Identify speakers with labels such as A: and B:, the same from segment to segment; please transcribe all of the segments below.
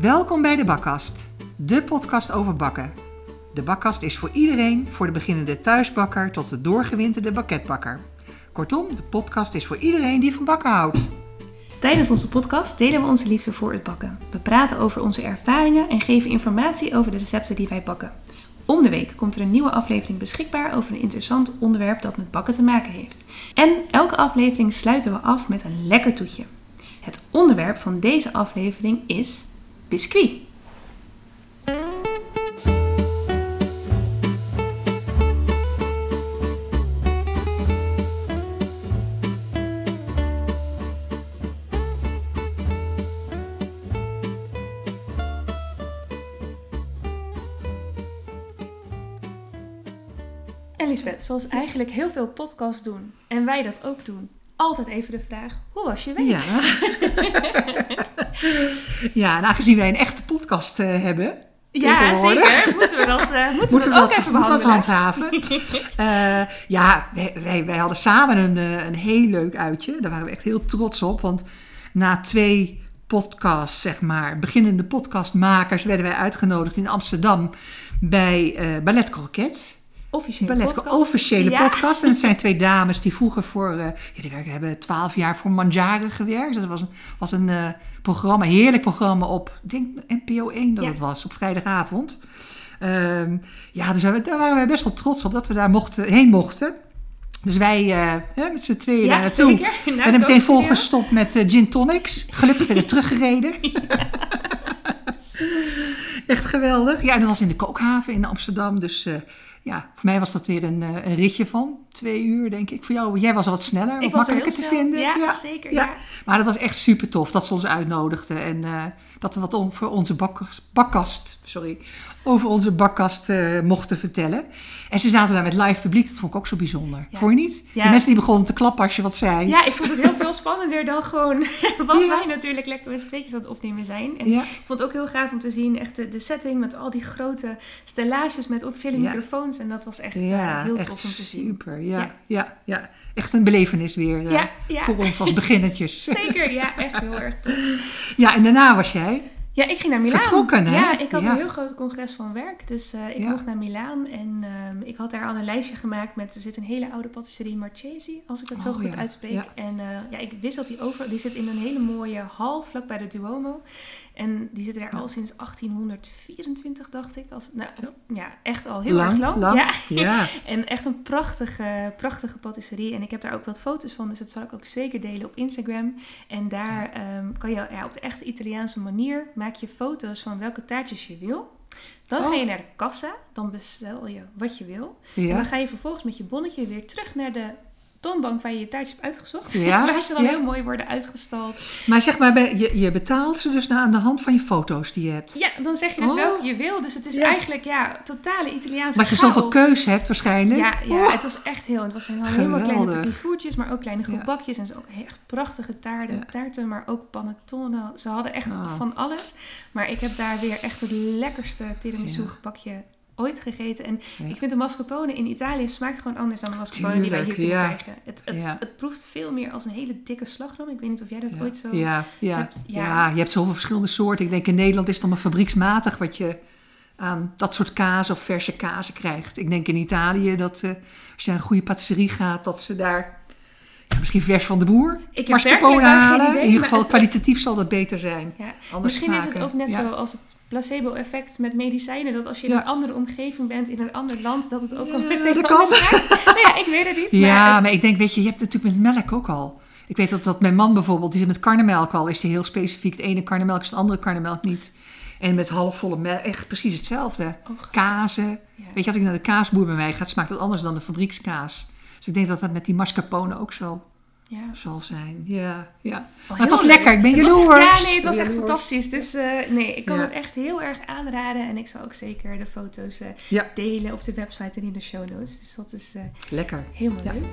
A: Welkom bij de Bakkast, de podcast over bakken. De Bakkast is voor iedereen, voor de beginnende thuisbakker tot de doorgewinterde bakketbakker. Kortom, de podcast is voor iedereen die van bakken houdt.
B: Tijdens onze podcast delen we onze liefde voor het bakken. We praten over onze ervaringen en geven informatie over de recepten die wij bakken. Om de week komt er een nieuwe aflevering beschikbaar over een interessant onderwerp dat met bakken te maken heeft. En elke aflevering sluiten we af met een lekker toetje. Het onderwerp van deze aflevering is biscuit. En Lisbeth, zoals eigenlijk heel veel podcasts doen en wij dat ook doen, altijd even de vraag: hoe was je week?
A: Ja. ja, en aangezien wij een echte podcast eh, hebben.
B: Ja, zeker. Moeten we dat, eh, moeten we dat ook
A: dat,
B: even
A: dat
B: behandelen?
A: handhaven? Eh, ja, wij, wij, wij hadden samen een, een heel leuk uitje. Daar waren we echt heel trots op. Want na twee podcasts, zeg maar, beginnende podcastmakers, werden wij uitgenodigd in Amsterdam bij Ballet Croquet.
B: Officiële
A: Ballet
B: podcast.
A: officiële
B: Ja.
A: podcast. En het zijn twee dames die vroeger voor, eh, ja, die werken, hebben twaalf jaar voor Manjaren gewerkt. Dat was een, was een eh, programma, een heerlijk programma op, ik denk NPO 1 dat
B: Ja.
A: het was, op vrijdagavond. Ehm, ja, dus we- daar waren we best wel trots op dat we daar mochten, heen mochten. Dus wij hè, met z'n tweeën daar
B: Ja,
A: naartoe.
B: zeker.
A: We
B: Nou,
A: hebben meteen volgestopt met gin tonics. Gelukkig weer teruggereden. Echt geweldig. Ja, en dat was in de Kookhaven in Amsterdam. Dus ja, voor mij was dat weer een, eh, een ritje van twee uur, denk ik. Voor jou, jij was wat sneller,
B: Ik
A: wat
B: er
A: makkelijker te vinden.
B: Ja, zeker.
A: ja.
B: Ja.
A: Maar dat was echt super tof dat ze ons uitnodigden. En eh, dat we wat om, voor onze bakkast, bakkast, sorry, over onze bakkast eh, mochten vertellen. En ze zaten daar met live publiek. Dat vond ik ook zo bijzonder.
B: Ja.
A: Vond je niet?
B: Ja.
A: De mensen die begonnen te klappen als je wat zei.
B: Ja, ik vond het heel veel spannender dan gewoon wat
A: Ja.
B: wij natuurlijk lekker met z'n tweetjes aan het opnemen zijn. En ik vond het ook heel gaaf om te zien, echt de, de setting met al die grote stellages met officiële microfoons. En dat was echt eh, heel
A: echt
B: tof om te zien.
A: super. Ja, ja.
B: Ja.
A: Echt een belevenis weer eh, voor ons als beginnertjes.
B: Zeker, ja, echt heel erg tof.
A: Ja, en daarna was jij.
B: Ja, ik ging naar Milaan.
A: Vertrokken, hè?
B: Ja, ik had
A: Ja.
B: een heel groot congres van werk. Dus eh, ik
A: Ja.
B: mocht naar Milaan. En ehm, ik had daar al een lijstje gemaakt met... Er zit een hele oude patisserie Marchesi, als ik dat zo
A: Oh,
B: goed
A: ja.
B: uitspreek. En eh, ja, ik wist dat die over... Die zit in een hele mooie hal vlakbij de Duomo. En die zitten daar
A: Ja.
B: al sinds 1824, dacht ik. Als, nou, of-
A: Ja.
B: echt al heel
A: lang,
B: erg lang.
A: lang.
B: Ja.
A: Ja.
B: En echt een prachtige, prachtige patisserie. En ik heb daar ook wat foto's van, dus dat zal ik ook zeker delen op Instagram. En daar ehm, kan je ja, op de echte Italiaanse manier maak je foto's van welke taartjes je wil. Dan
A: Oh.
B: ga je naar de kassa, dan bestel je wat je wil. En dan ga je vervolgens met je bonnetje weer terug naar de toonbank waar je je taartjes hebt uitgezocht.
A: Ja,
B: waar ze dan
A: ja.
B: heel mooi worden uitgestald.
A: Maar zeg maar, je, je betaalt ze dus aan de hand van je foto's die je hebt.
B: Ja, dan zeg je dus
A: Oh.
B: welke je wil. Dus het is
A: Ja.
B: eigenlijk ja, totale Italiaanse
A: Omdat je
B: chaos.
A: zoveel keuze hebt waarschijnlijk.
B: Ja, ja
A: Oh.
B: het was echt heel. Het was helemaal, helemaal kleine petit voertjes, maar ook kleine gebakjes. En ze ook echt prachtige taarten, taarten, maar ook panettone. Ze hadden echt
A: Ah.
B: van alles. Maar ik heb daar weer echt het lekkerste tiramisu gebakje ooit gegeten. En
A: Ja.
B: ik vind de mascarpone in Italië smaakt gewoon anders dan de mascarpone die wij hier kunnen
A: ja.
B: krijgen. Het, het,
A: Ja.
B: het proeft veel meer als een hele dikke slagroom. Ik weet niet of jij dat ooit zo...
A: Ja, ja.
B: hebt-
A: ja.
B: ja.
A: je hebt zoveel verschillende soorten. Ik denk in Nederland is het allemaal fabrieksmatig wat je aan dat soort kaas of verse kazen krijgt. Ik denk in Italië dat eh, als je naar een goede patisserie gaat, dat ze daar ja, misschien vers van de boer
B: Ik
A: halen.
B: idee,
A: in ieder
B: maar
A: geval
B: het- het-
A: kwalitatief zal dat beter zijn.
B: Ja. Misschien is het ook net
A: Ja.
B: zo als het placebo-effect met medicijnen. Dat als je in een andere omgeving bent, in een ander land, dat het ook al meteen
A: dat kan.
B: nou ja, ik weet het niet.
A: Ja,
B: maar
A: maar, ik denk, weet je, je hebt het natuurlijk met melk ook al. Ik weet dat, dat mijn man bijvoorbeeld, die zit met karnemelk al, is die heel specifiek. Het ene karnemelk is het andere karnemelk niet. En met halfvolle melk, echt precies hetzelfde.
B: Oh.
A: Kazen.
B: Ja.
A: Weet je, als ik naar de kaasboer bij mij ga, smaakt dat anders dan de fabriekskaas. Dus ik denk dat dat met die mascarpone ook zo
B: Ja.
A: zal zijn. Ja, ja.
B: Oh,
A: Maar het was
B: leuk.
A: lekker, ik ben jaloers.
B: Ja, nee, het was echt fantastisch. Dus eh, nee, ik kan
A: Ja.
B: het echt heel erg aanraden. En ik zal ook zeker de foto's eh,
A: Ja.
B: delen op de website en in de show notes. Dus dat is eh,
A: Lekker.
B: helemaal leuk.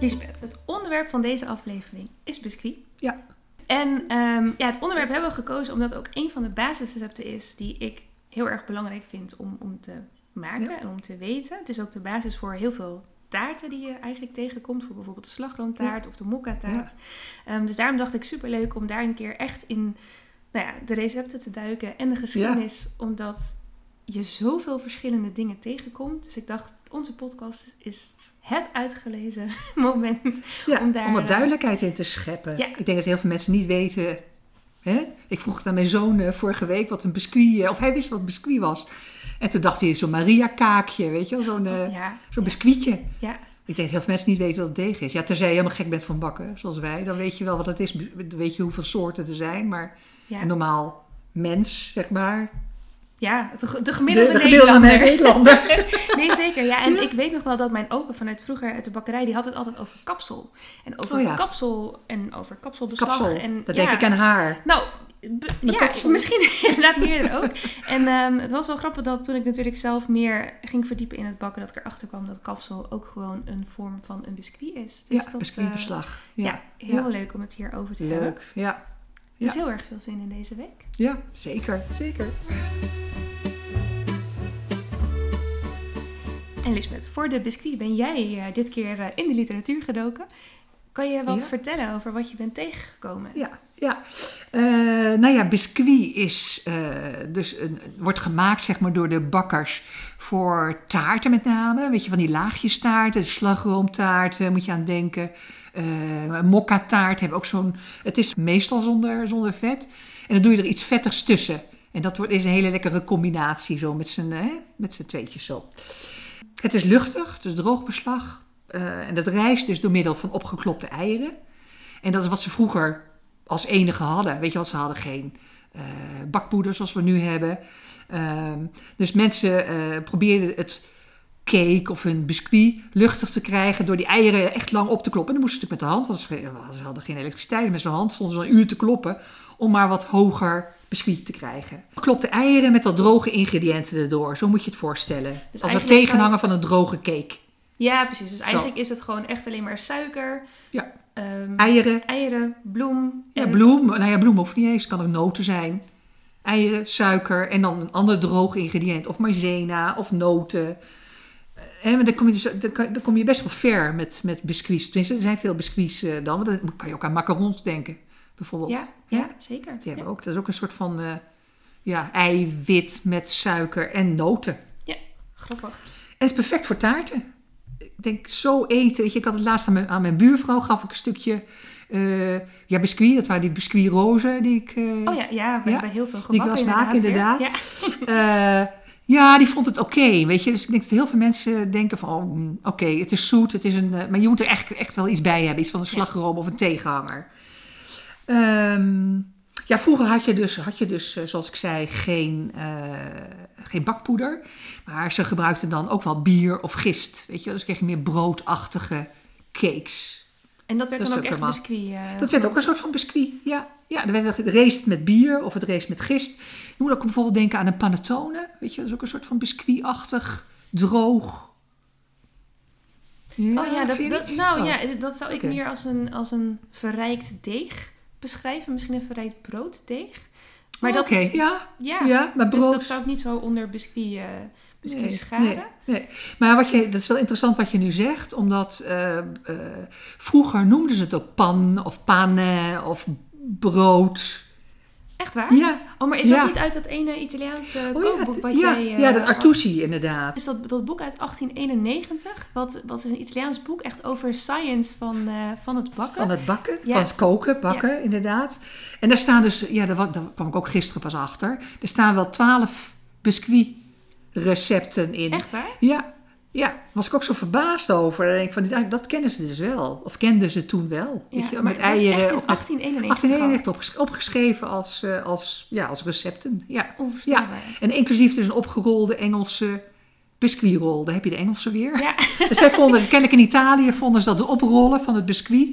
B: Lisbeth, het onderwerp van deze aflevering is biscuit.
A: Ja.
B: En ehm, ja, het onderwerp hebben we gekozen omdat ook een van de basisrecepten is die ik heel erg belangrijk vind om, om te maken
A: Ja.
B: en om te weten. Het is ook de basis voor heel veel taarten die je eigenlijk tegenkomt. Voor bijvoorbeeld de slagroomtaart of de mokka-taart. Ehm, dus daarom dacht ik superleuk om daar een keer echt in nou ja, de recepten te duiken en de geschiedenis. Omdat je zoveel verschillende dingen tegenkomt. Dus ik dacht, onze podcast is het uitgelezen moment
A: Ja,
B: om daar,
A: om wat
B: eh,
A: duidelijkheid in te scheppen.
B: Ja.
A: Ik denk dat heel veel mensen niet weten. Hè? Ik vroeg het aan mijn zoon eh, vorige week wat een biscuit, eh, of hij wist wat een biscuit was. En toen dacht hij zo'n Maria-kaakje, weet je wel, zo'n
B: ja,
A: zo'n biscuitje.
B: ja,
A: Ik denk dat heel veel mensen niet weten wat het deeg is. Ja, tenzij je helemaal gek bent van bakken, zoals wij. Dan weet je wel wat het is. Dan weet je hoeveel soorten er zijn. Maar een normaal mens, zeg maar.
B: Ja de, de
A: De,
B: gemiddelde,
A: de gemiddelde
B: Nederlander.
A: Nederlander.
B: nee, zeker. Ja, en
A: Ja.
B: ik weet nog wel dat mijn opa vanuit vroeger uit de bakkerij, die had het altijd over kapsel. En over
A: Oh ja.
B: kapsel en over kapselbeslag.
A: Kapsel,
B: en,
A: dat
B: ja,
A: denk ik aan haar.
B: Nou, ja,
A: kapsel.
B: misschien inderdaad meerdere ook. En ehm, het was wel grappig dat toen ik natuurlijk zelf meer ging verdiepen in het bakken, dat ik erachter kwam dat kapsel ook gewoon een vorm van een biscuit is. Dus
A: ja,
B: dat,
A: biscuitbeslag.
B: eh,
A: Ja,
B: ja, heel leuk om het hier over te hebben.
A: leuk. Ja.
B: Dus
A: Ja.
B: heel erg veel zin in deze week.
A: ja, zeker, zeker.
B: En Lisbeth, voor de biscuit ben jij eh, dit keer eh, in de literatuur gedoken. Kan je wat
A: Ja.
B: vertellen over wat je bent tegengekomen?
A: Ja, ja. Eh, nou ja, biscuit is dus een, wordt gemaakt zeg maar, door de bakkers voor taarten met name. Weet je, van die laagjes taarten, slagroomtaarten moet je aan denken. Eh mokka taart hebben ook zo'n... Het is meestal zonder, zonder vet. En dan doe je er iets vettigs tussen. En dat wordt, is een hele lekkere combinatie zo met z'n, hè, met z'n tweetjes zo. Het is luchtig, het is droog beslag. Eh, en dat rijst dus door middel van opgeklopte eieren. En dat is wat ze vroeger als enige hadden. Weet je wat, ze hadden geen eh, bakpoeder zoals we nu hebben. Ehm, dus mensen probeerden het cake of hun biscuit luchtig te krijgen door die eieren echt lang op te kloppen. En dan moesten ze natuurlijk met de hand, want ze hadden geen elektriciteit. Met zo'n hand stonden ze een uur te kloppen om maar wat hoger biscuit te krijgen. Geklopte eieren met wat droge ingrediënten erdoor. Zo moet je het voorstellen.
B: Dus
A: als
B: eigenlijk
A: tegenhanger van een droge cake.
B: Ja, precies. Dus eigenlijk is het gewoon echt alleen maar suiker,
A: Ja.
B: ehm,
A: Eieren,
B: eieren, bloem.
A: Ja,
B: en-
A: bloem. Nou ja, bloem hoeft niet eens. Het kan ook noten zijn. Eieren, suiker en dan een ander droog ingrediënt. Of maizena of noten. Eh, maar dan, kom je dus, dan, kom je best wel ver met, met biscuits. Tenminste, er zijn veel biscuits eh, dan. Maar dan kan je ook aan macarons denken, bijvoorbeeld.
B: Ja, ja, zeker.
A: Die hebben
B: Ja.
A: ook. Dat is ook een soort van eh, ja, eiwit met suiker en noten.
B: Grappig.
A: En het is perfect voor taarten. Ik denk, zo eten. Weet je, ik had het laatst aan mijn, aan mijn buurvrouw, gaf ik een stukje eh, ja, biscuit. Dat waren die biscuitrozen die ik...
B: Oh ja, ja we
A: Ja,
B: hebben heel veel
A: die ik
B: gebakken
A: eens maak,
B: inderdaad. Ja.
A: Ja, die vond het oké, weet je. Dus ik denk dat heel veel mensen denken van, oh, mm, oké, het is zoet, het is een... eh, maar je moet er echt, echt wel iets bij hebben. Iets van een slagroom of een tegenhanger. Ehm, ja, vroeger had je dus, had je dus eh, zoals ik zei, geen, eh, geen bakpoeder. Maar ze gebruikten dan ook wel bier of gist, weet je. Dus kreeg je meer broodachtige cakes.
B: En dat werd
A: Dat
B: dan ook echt biscuit. eh,
A: Dat werd ook een soort van biscuit, ja. Ja, er werd het reest met bier of het reest met gist. Je moet ook bijvoorbeeld denken aan een panettone. Weet je, dat is ook een soort van biscuitachtig, droog.
B: oh ja, dat, dat, nou
A: Oh.
B: ja, dat zou ik meer als een, als een verrijkt deeg beschrijven. Misschien een verrijkt brooddeeg. Maar dat is,
A: ja,
B: ja,
A: ja, maar
B: dus
A: brood...
B: dat zou ik niet zo onder biscuit, eh biscuit
A: Nee,
B: scharen.
A: nee, nee. Maar wat je, dat is wel interessant wat je nu zegt, omdat eh, eh, vroeger noemden ze het ook pan of panne of brood.
B: Echt waar?
A: Ja,
B: Oh, maar is
A: Ja.
B: dat niet uit dat ene Italiaanse
A: oh, ja,
B: kookboek
A: het-
B: wat
A: ja,
B: jij... eh,
A: ja, dat? Artusi inderdaad.
B: Is dat, dat boek uit 1891, wat, wat is een Italiaans boek, echt over science van, van het bakken.
A: Van het bakken,
B: Ja.
A: van het koken, bakken inderdaad. En daar staan dus, ja, daar, daar kwam ik ook gisteren pas achter. Er staan wel twaalf biscuitrecepten in.
B: Echt waar?
A: Ja, ja, was ik ook zo verbaasd over. Ik van, dat kennen ze dus wel. Of kenden ze toen wel.
B: Ja,
A: weet je, met
B: echt
A: eieren
B: in
A: met
B: 1891.
A: 1891 opges- opgeschreven als, eh, als, ja, als recepten. Ja. En inclusief dus een opgerolde Engelse biscuitrol. Daar heb je de Engelse weer.
B: Ja.
A: Dus zij vonden, kennelijk in Italië vonden ze dat de oprollen van het biscuit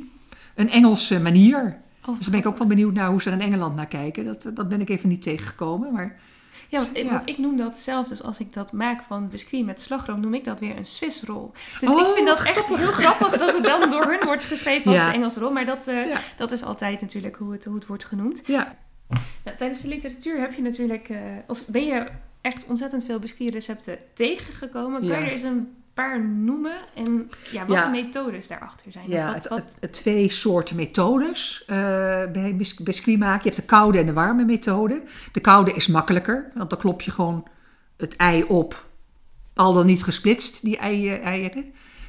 A: een Engelse manier.
B: Oh,
A: Dus daar ben ik ook wel benieuwd naar hoe ze er in Engeland naar kijken. Dat, dat ben ik even niet tegengekomen. Maar
B: Ja, want,
A: Ja.
B: want ik noem dat zelf, dus als ik dat maak van biscuit met slagroom, noem ik dat weer een Swiss roll. Dus
A: Oh,
B: ik vind dat echt heel grappig dat het dan door hun wordt geschreven als de Engelse rol. Maar dat, eh, dat is altijd natuurlijk hoe het, hoe het wordt genoemd.
A: ja,
B: Nou, tijdens de literatuur heb je natuurlijk, eh, of ben je echt ontzettend veel biscuitrecepten tegengekomen.
A: Ja.
B: je er eens een paar noemen en ja, wat
A: Ja.
B: de methodes daarachter zijn.
A: Ja,
B: wat, wat,
A: het- het twee soorten methodes eh, bij bis- biscuit maken. Je hebt de koude en de warme methode. De koude is makkelijker, want dan klop je gewoon het ei op. Al dan niet gesplitst, die ei, eh, eieren.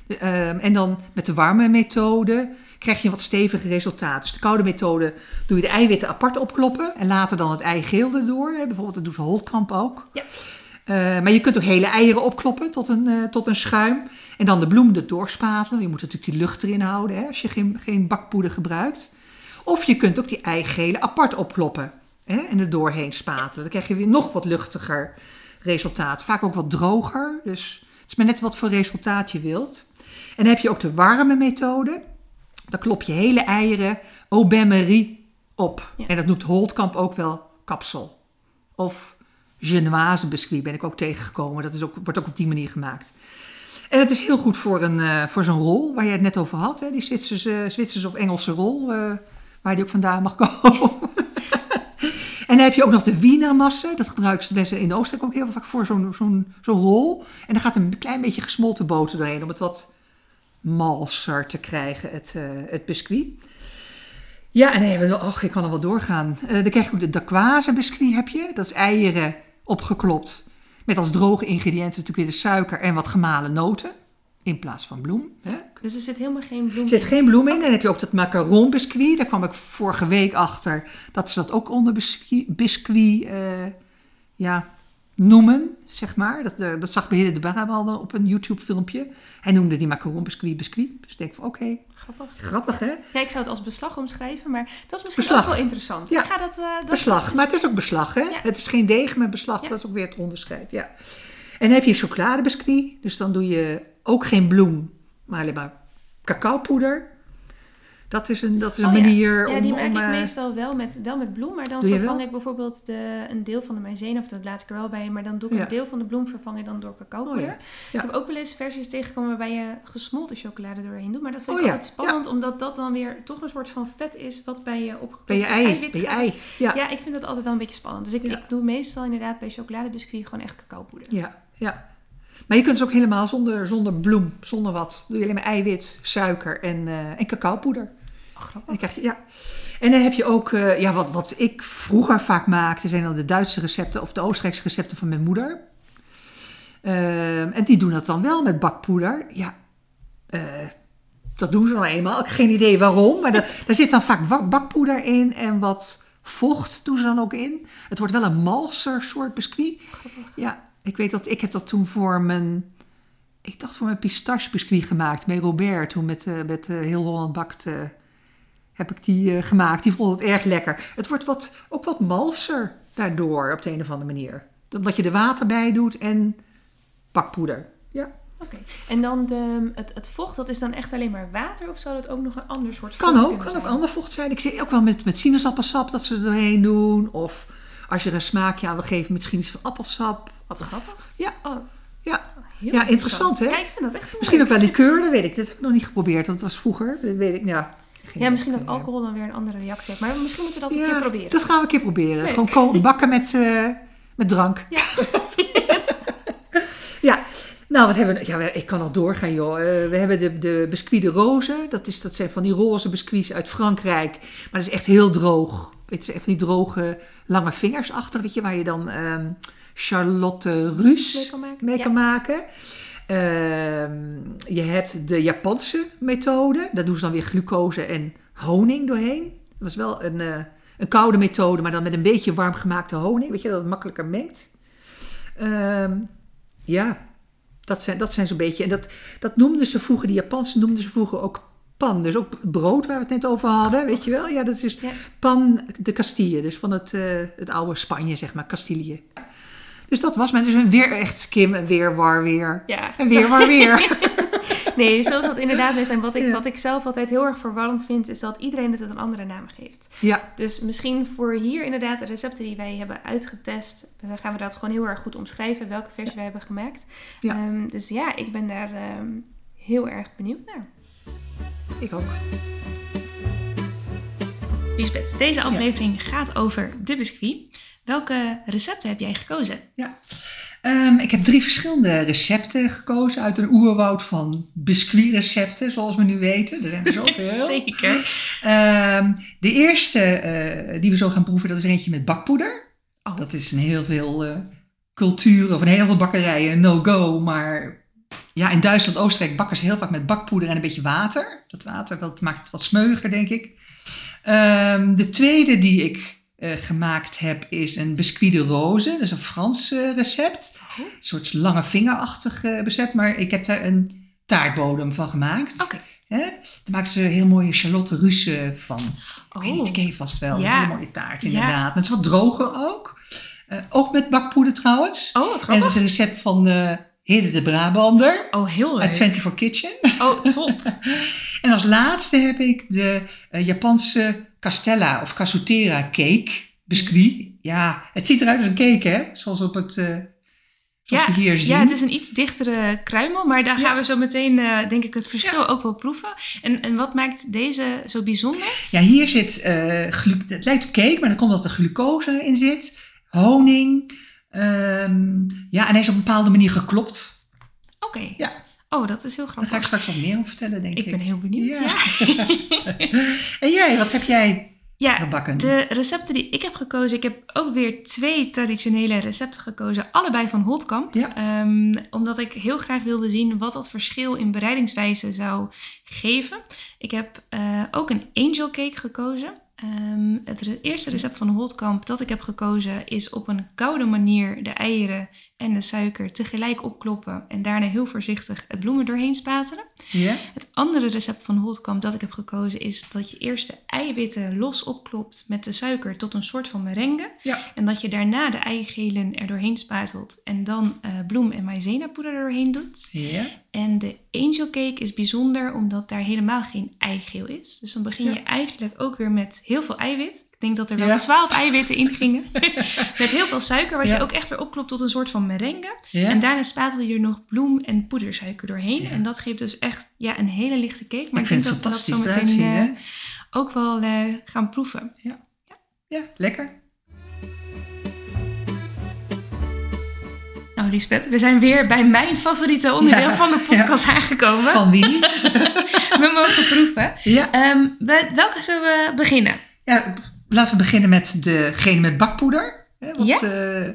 A: De, ehm, en dan met de warme methode krijg je een wat steviger resultaat. Dus de koude methode doe je de eiwitten apart opkloppen en later dan het eigeel erdoor. Hè. Bijvoorbeeld dat doet Holtkamp ook.
B: Ja.
A: Eh, maar je kunt ook hele eieren opkloppen tot een, eh, tot een schuim. En dan de bloem erdoor spatelen. Je moet natuurlijk die lucht erin houden hè, als je geen, geen bakpoeder gebruikt. Of je kunt ook die eigelen apart opkloppen hè, en er doorheen spatelen. Dan krijg je weer nog wat luchtiger resultaat. Vaak ook wat droger. Dus het is maar net wat voor resultaat je wilt. En dan heb je ook de warme methode. Dan klop je hele eieren au op.
B: Ja.
A: En dat noemt Holtkamp ook wel kapsel. Of Genoise biscuit ben ik ook tegengekomen. Dat is ook, wordt ook op die manier gemaakt. En het is heel goed voor, een, eh, voor zo'n rol waar je het net over had. Hè? Die Zwitserse, Zwitserse of Engelse rol, eh, waar die ook vandaan mag komen. en dan heb je ook nog de Wienermasse. Dat gebruiken ze mensen in Oostenrijk ook heel vaak voor zo'n zo'n zo'n rol. En dan gaat een klein beetje gesmolten boter doorheen om het wat malser te krijgen, het, eh, het biscuit. Ja, en dan hebben we och, ik kan er wel doorgaan. Dan krijg je ook de Dacquoise biscuit, heb je. Dat is eieren opgeklopt. Met als droge ingrediënten natuurlijk weer de suiker en wat gemalen noten. In plaats van bloem. Hè.
B: dus er zit helemaal geen bloem
A: Er zit geen bloem in. En dan heb je ook dat macaron biscuit. Daar kwam ik vorige week achter dat ze dat ook onder biscuit, biscuit eh, ja, noemen, zeg maar. Dat, eh, dat zag Beheerder de Barra al op een YouTube filmpje. Hij noemde die macaron biscuit biscuit. Dus ik denk van oké,
B: Grappig.
A: grappig hè.
B: Ja, ik zou het als beslag omschrijven, maar dat is misschien
A: Beslag.
B: ook wel interessant.
A: Ja.
B: Ik ga dat, eh, dat
A: Beslag, maar het is ook beslag, hè?
B: Ja.
A: Het is geen deeg, maar beslag,
B: Ja.
A: dat is ook weer het onderscheid, ja. En dan heb je chocoladebiscuit, dus dan doe je ook geen bloem, maar alleen maar cacaopoeder. Dat is een, dat is een
B: Oh ja.
A: manier
B: Ja,
A: om...
B: die maak
A: om,
B: ik
A: eh,
B: meestal wel met, wel met bloem, maar dan vervang ik bijvoorbeeld de, een deel van de maïzena, of dat laat ik er wel bij, maar dan doe ik
A: Ja.
B: een deel van de bloem vervangen dan door cacaopoeder.
A: Oh ja. Ja.
B: Ik heb ook wel eens versies tegengekomen waarbij je gesmolten chocolade doorheen doet, maar dat vind
A: Oh
B: ik
A: ja.
B: altijd spannend, omdat dat dan weer toch een soort van vet is wat bij je opgekookte
A: bij je ei, bij je ei.
B: Dus
A: Ja,
B: ja, ik vind dat altijd wel een beetje spannend. Dus ik,
A: Ja.
B: ik doe meestal inderdaad bij chocoladebiscuit gewoon echt cacaopoeder.
A: ja, ja. Maar je kunt het ook helemaal zonder, zonder bloem, zonder wat. Doe je alleen maar eiwit, suiker en, eh, en cacaopoeder.
B: Oh,
A: En,
B: grappig.
A: dan krijg je, ja. en dan heb je ook, eh, ja, wat, wat ik vroeger vaak maakte, zijn dan de Duitse recepten of de Oostenrijkse recepten van mijn moeder. Ehm, en die doen dat dan wel met bakpoeder. Ja, eh, dat doen ze nou eenmaal. Ik heb geen idee waarom, maar daar, daar zit dan vaak bakpoeder in en wat vocht doen ze dan ook in. Het wordt wel een malser soort biscuit.
B: Grappig.
A: Ja, ik weet dat ik heb dat toen voor mijn, ik dacht voor mijn pistache biscuit gemaakt met Robert. Toen met, eh, met eh, heel Holland bakt eh, heb ik die gemaakt. Die vond het erg lekker. Het wordt wat, ook wat malser daardoor op de een of andere manier. Omdat je er water bij doet en bakpoeder. Ja,
B: Oké. En dan de, het, het vocht, dat is dan echt alleen maar water of zou dat ook nog een ander soort
A: kan
B: vocht
A: ook.
B: kunnen
A: Kan ook ander vocht zijn. Ik zie ook wel met, met sinaasappelsap dat ze er doorheen doen. Of als je er een smaakje aan wil geven, misschien iets van appelsap.
B: Wat grappig.
A: Ja,
B: Oh,
A: ja.
B: heel
A: Ja, interessant, hè?
B: Ja, ik vind dat echt
A: Misschien
B: leuk.
A: ook wel liqueur, dat weet ik. Dat heb ik nog niet geprobeerd, want dat was vroeger. Dat weet ik, ja. Geen
B: Ja, misschien dat alcohol dan weer een andere reactie heeft. Maar misschien moeten we dat een
A: Ja,
B: keer proberen.
A: Dat gaan we een keer proberen.
B: Leuk.
A: Gewoon bakken met, eh, met drank.
B: Ja.
A: ja. Nou, wat hebben we? Ja, we- ik kan al doorgaan, joh. Eh, we hebben de, de biscuit de roze. Dat, is, dat zijn van die roze biscuits uit Frankrijk. Maar dat is echt heel droog. Weet je, even die droge, lange vingers achter, weet je, waar je dan ehm, Charlotte Ruus
B: Mee kan maken.
A: je hebt de Japanse methode. Daar doen ze dan weer glucose en honing doorheen. Dat was wel een, eh, een koude methode, maar dan met een beetje warm gemaakte honing. Weet je, dat het makkelijker mengt. Ehm, ja, dat zijn, dat zijn zo'n beetje. En dat, dat noemden ze vroeger, die Japanse noemden ze vroeger ook pan. Dus ook brood waar we het net over hadden, weet je wel. Ja, dat is
B: Ja.
A: pan de Castille. Dus van het, eh, het oude Spanje, zeg maar, Castilië. Dus dat was maar dus een weer echt Kim, een weerwar weer.
B: Ja.
A: En weer waar weer.
B: Nee, zoals dat inderdaad mee zijn. Wat ik,
A: Ja.
B: wat ik zelf altijd heel erg verwarrend vind, is dat iedereen het een andere naam geeft.
A: Ja,
B: Dus misschien voor hier inderdaad de recepten die wij hebben uitgetest, dan gaan we dat gewoon heel erg goed omschrijven, welke versie wij hebben gemaakt.
A: Ja.
B: Ehm, dus ja, ik ben daar ehm, heel erg benieuwd naar.
A: ik ook.
B: Lisbeth, deze aflevering gaat over de biscuit. Welke recepten heb jij gekozen?
A: Ja. Ehm, ik heb drie verschillende recepten gekozen uit een oerwoud van biscuitrecepten, zoals we nu weten. Er zijn er zoveel.
B: Zeker.
A: Ehm, de eerste eh, die we zo gaan proeven, dat is er eentje met bakpoeder.
B: Oh.
A: Dat is in heel veel eh, culturen of in heel veel bakkerijen een no-go. Maar ja, in Duitsland, Oostenrijk bakken ze heel vaak met bakpoeder en een beetje water. Dat water dat maakt het wat smeuiger, denk ik. Ehm, de tweede die ik eh, gemaakt heb is een biscuit de rose. Dat is een Frans eh, recept.
B: Oh.
A: Een soort lange vingerachtig eh, recept. Maar ik heb daar een taartbodem van gemaakt.
B: Oké.
A: Hè? Daar maken ze heel mooie Charlotte Russe van. Ik weet
B: Oh.
A: ik ken je vast wel.
B: Ja.
A: Een hele mooie taart,
B: Ja.
A: inderdaad. Maar het is wat droger ook. Ook met bakpoeder trouwens.
B: Oh, wat
A: en dat
B: grappig.
A: is een recept van uh, Hede de Brabander.
B: Oh, heel
A: Uit
B: leuk.
A: 24 Kitchen.
B: Oh, top.
A: En als laatste heb ik de Japanse Castella of Casutera cake. Biscuit. Ja, het ziet eruit als een cake, hè? Zoals op het... eh, zoals
B: Ja,
A: we hier zien.
B: Ja, het is een iets dichtere kruimel, maar daar
A: Ja.
B: gaan we zo meteen, eh, denk ik, het verschil ook wel proeven. En, en wat maakt deze zo bijzonder?
A: Ja, hier zit, glu- het lijkt op cake, maar dan komt dat er glucose in zit. Honing. ehm, ja, en hij is op een bepaalde manier geklopt.
B: Oké.
A: Ja.
B: Oh, dat is heel
A: Daar ga ik
B: grappig.
A: straks wat meer over vertellen, denk ik.
B: Ik ben heel benieuwd.
A: Ja.
B: Ja.
A: en jij, wat heb jij
B: Ja,
A: gebakken?
B: de recepten die ik heb gekozen, ik heb ook weer twee traditionele recepten gekozen, allebei van Holtkamp.
A: Ja.
B: Ehm, omdat ik heel graag wilde zien wat dat verschil in bereidingswijze zou geven. Ik heb eh, ook een angel cake gekozen. Ehm, het re- eerste recept van Holtkamp dat ik heb gekozen is op een koude manier de eieren en de suiker tegelijk opkloppen en daarna heel voorzichtig het bloem er doorheen spatelen.
A: Ja?
B: Het andere recept van Holtkamp dat ik heb gekozen is dat je eerst de eiwitten los opklopt met de suiker tot een soort van merengue.
A: Ja.
B: En dat je daarna de eigelen er doorheen spuitelt en dan eh, bloem- en maïzenapoeder er doorheen doet.
A: Ja?
B: En de angel cake is bijzonder omdat daar helemaal geen eigeel is. Dus dan begin je
A: Ja.
B: eigenlijk ook weer met heel veel eiwit. Denk dat er wel
A: Ja.
B: 12 eiwitten in gingen. met heel veel suiker, wat
A: Ja.
B: je ook echt weer opklopt tot een soort van merengue.
A: Ja?
B: En daarna spatel je er nog bloem- en poedersuiker doorheen.
A: Ja.
B: En dat geeft dus echt ja, een hele lichte cake. Maar
A: ik
B: ik,
A: vind
B: dat we dat zo meteen
A: zien,
B: eh,
A: hè?
B: ook wel eh, gaan proeven.
A: Ja, lekker.
B: Nou, Lisbeth, we zijn weer bij mijn favoriete onderdeel
A: Ja,
B: van de podcast aangekomen.
A: Van wie niet?
B: We mogen proeven.
A: ja.
B: Ehm, welke zullen we beginnen?
A: ja, laten we beginnen met degene met bakpoeder. Hè, want,
B: Ja.
A: eh,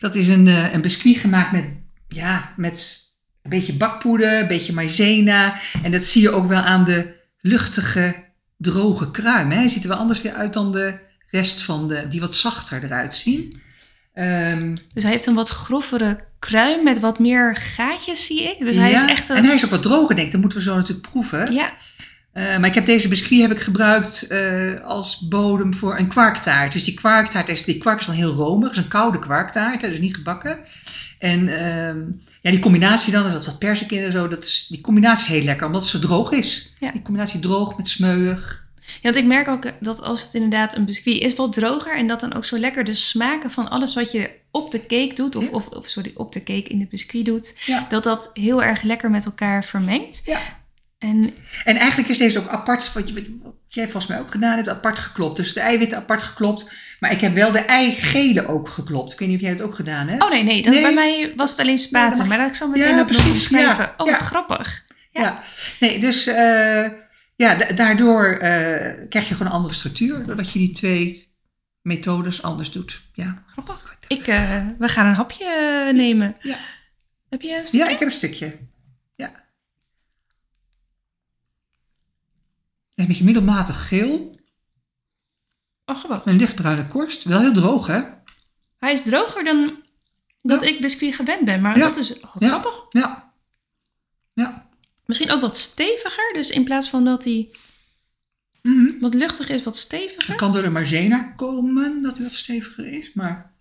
A: dat is een, eh, een biscuit gemaakt met, ja, met een beetje bakpoeder, een beetje maïzena. En dat zie je ook wel aan de luchtige, droge kruim. Hè. Hij ziet er wel anders weer uit dan de rest van de, die wat zachter eruit zien. Ehm,
B: Dus hij heeft een wat grovere kruim met wat meer gaatjes, zie ik. Dus hij is echt een...
A: En hij is ook wat droger, denk ik. Dat moeten we zo natuurlijk proeven.
B: Ja,
A: Eh, maar ik heb deze biscuit heb ik gebruikt eh, als bodem voor een kwarktaart. Dus die kwarktaart is, die kwark is dan heel romig. Het is een koude kwarktaart, hè, dus niet gebakken. En ehm, ja, die combinatie dan, dus dat wat persik in en zo, dat is, die combinatie is heel lekker, omdat het zo droog is.
B: Ja.
A: Die combinatie droog met smeuig.
B: Ja, want ik merk ook dat als het inderdaad een biscuit is, wat droger. En dat dan ook zo lekker de smaken van alles wat je op de cake doet, of,
A: Ja.
B: of, of sorry, op de cake in de biscuit doet,
A: Ja.
B: dat dat heel erg lekker met elkaar vermengt.
A: Ja.
B: En
A: En eigenlijk is deze ook apart, wat, je, wat jij volgens mij ook gedaan hebt, apart geklopt. Dus de eiwitten apart geklopt. Maar ik heb wel de eigelen ook geklopt. Ik weet niet of jij het ook gedaan hebt.
B: Oh nee, nee, dat,
A: Nee.
B: bij mij was het alleen spaten.
A: Ja,
B: maar dat ik zo meteen
A: Ja,
B: nog
A: precies,
B: beschrijven.
A: ja,
B: Oh, wat grappig.
A: Ja. Nee, dus eh, ja, da- daardoor eh, krijg je gewoon een andere structuur. Doordat je die twee methodes anders doet. Ja,
B: Grappig. Ik, eh, we gaan een hapje nemen.
A: Ja.
B: Heb je een stukje?
A: ja ik heb een stukje. Ja. Het is een beetje middelmatig geel.
B: Oh, grappig.
A: Een lichtbruine korst. Wel heel droog, hè?
B: Hij is droger dan dat
A: Ja.
B: ik biscuit gewend ben. Maar
A: Ja.
B: dat is wat
A: Ja.
B: grappig.
A: Ja. Ja.
B: Misschien ook wat steviger. Dus in plaats van dat hij
A: Mhm.
B: wat luchtig is, wat steviger.
A: Het kan door de maizena komen dat hij wat steviger is, maar...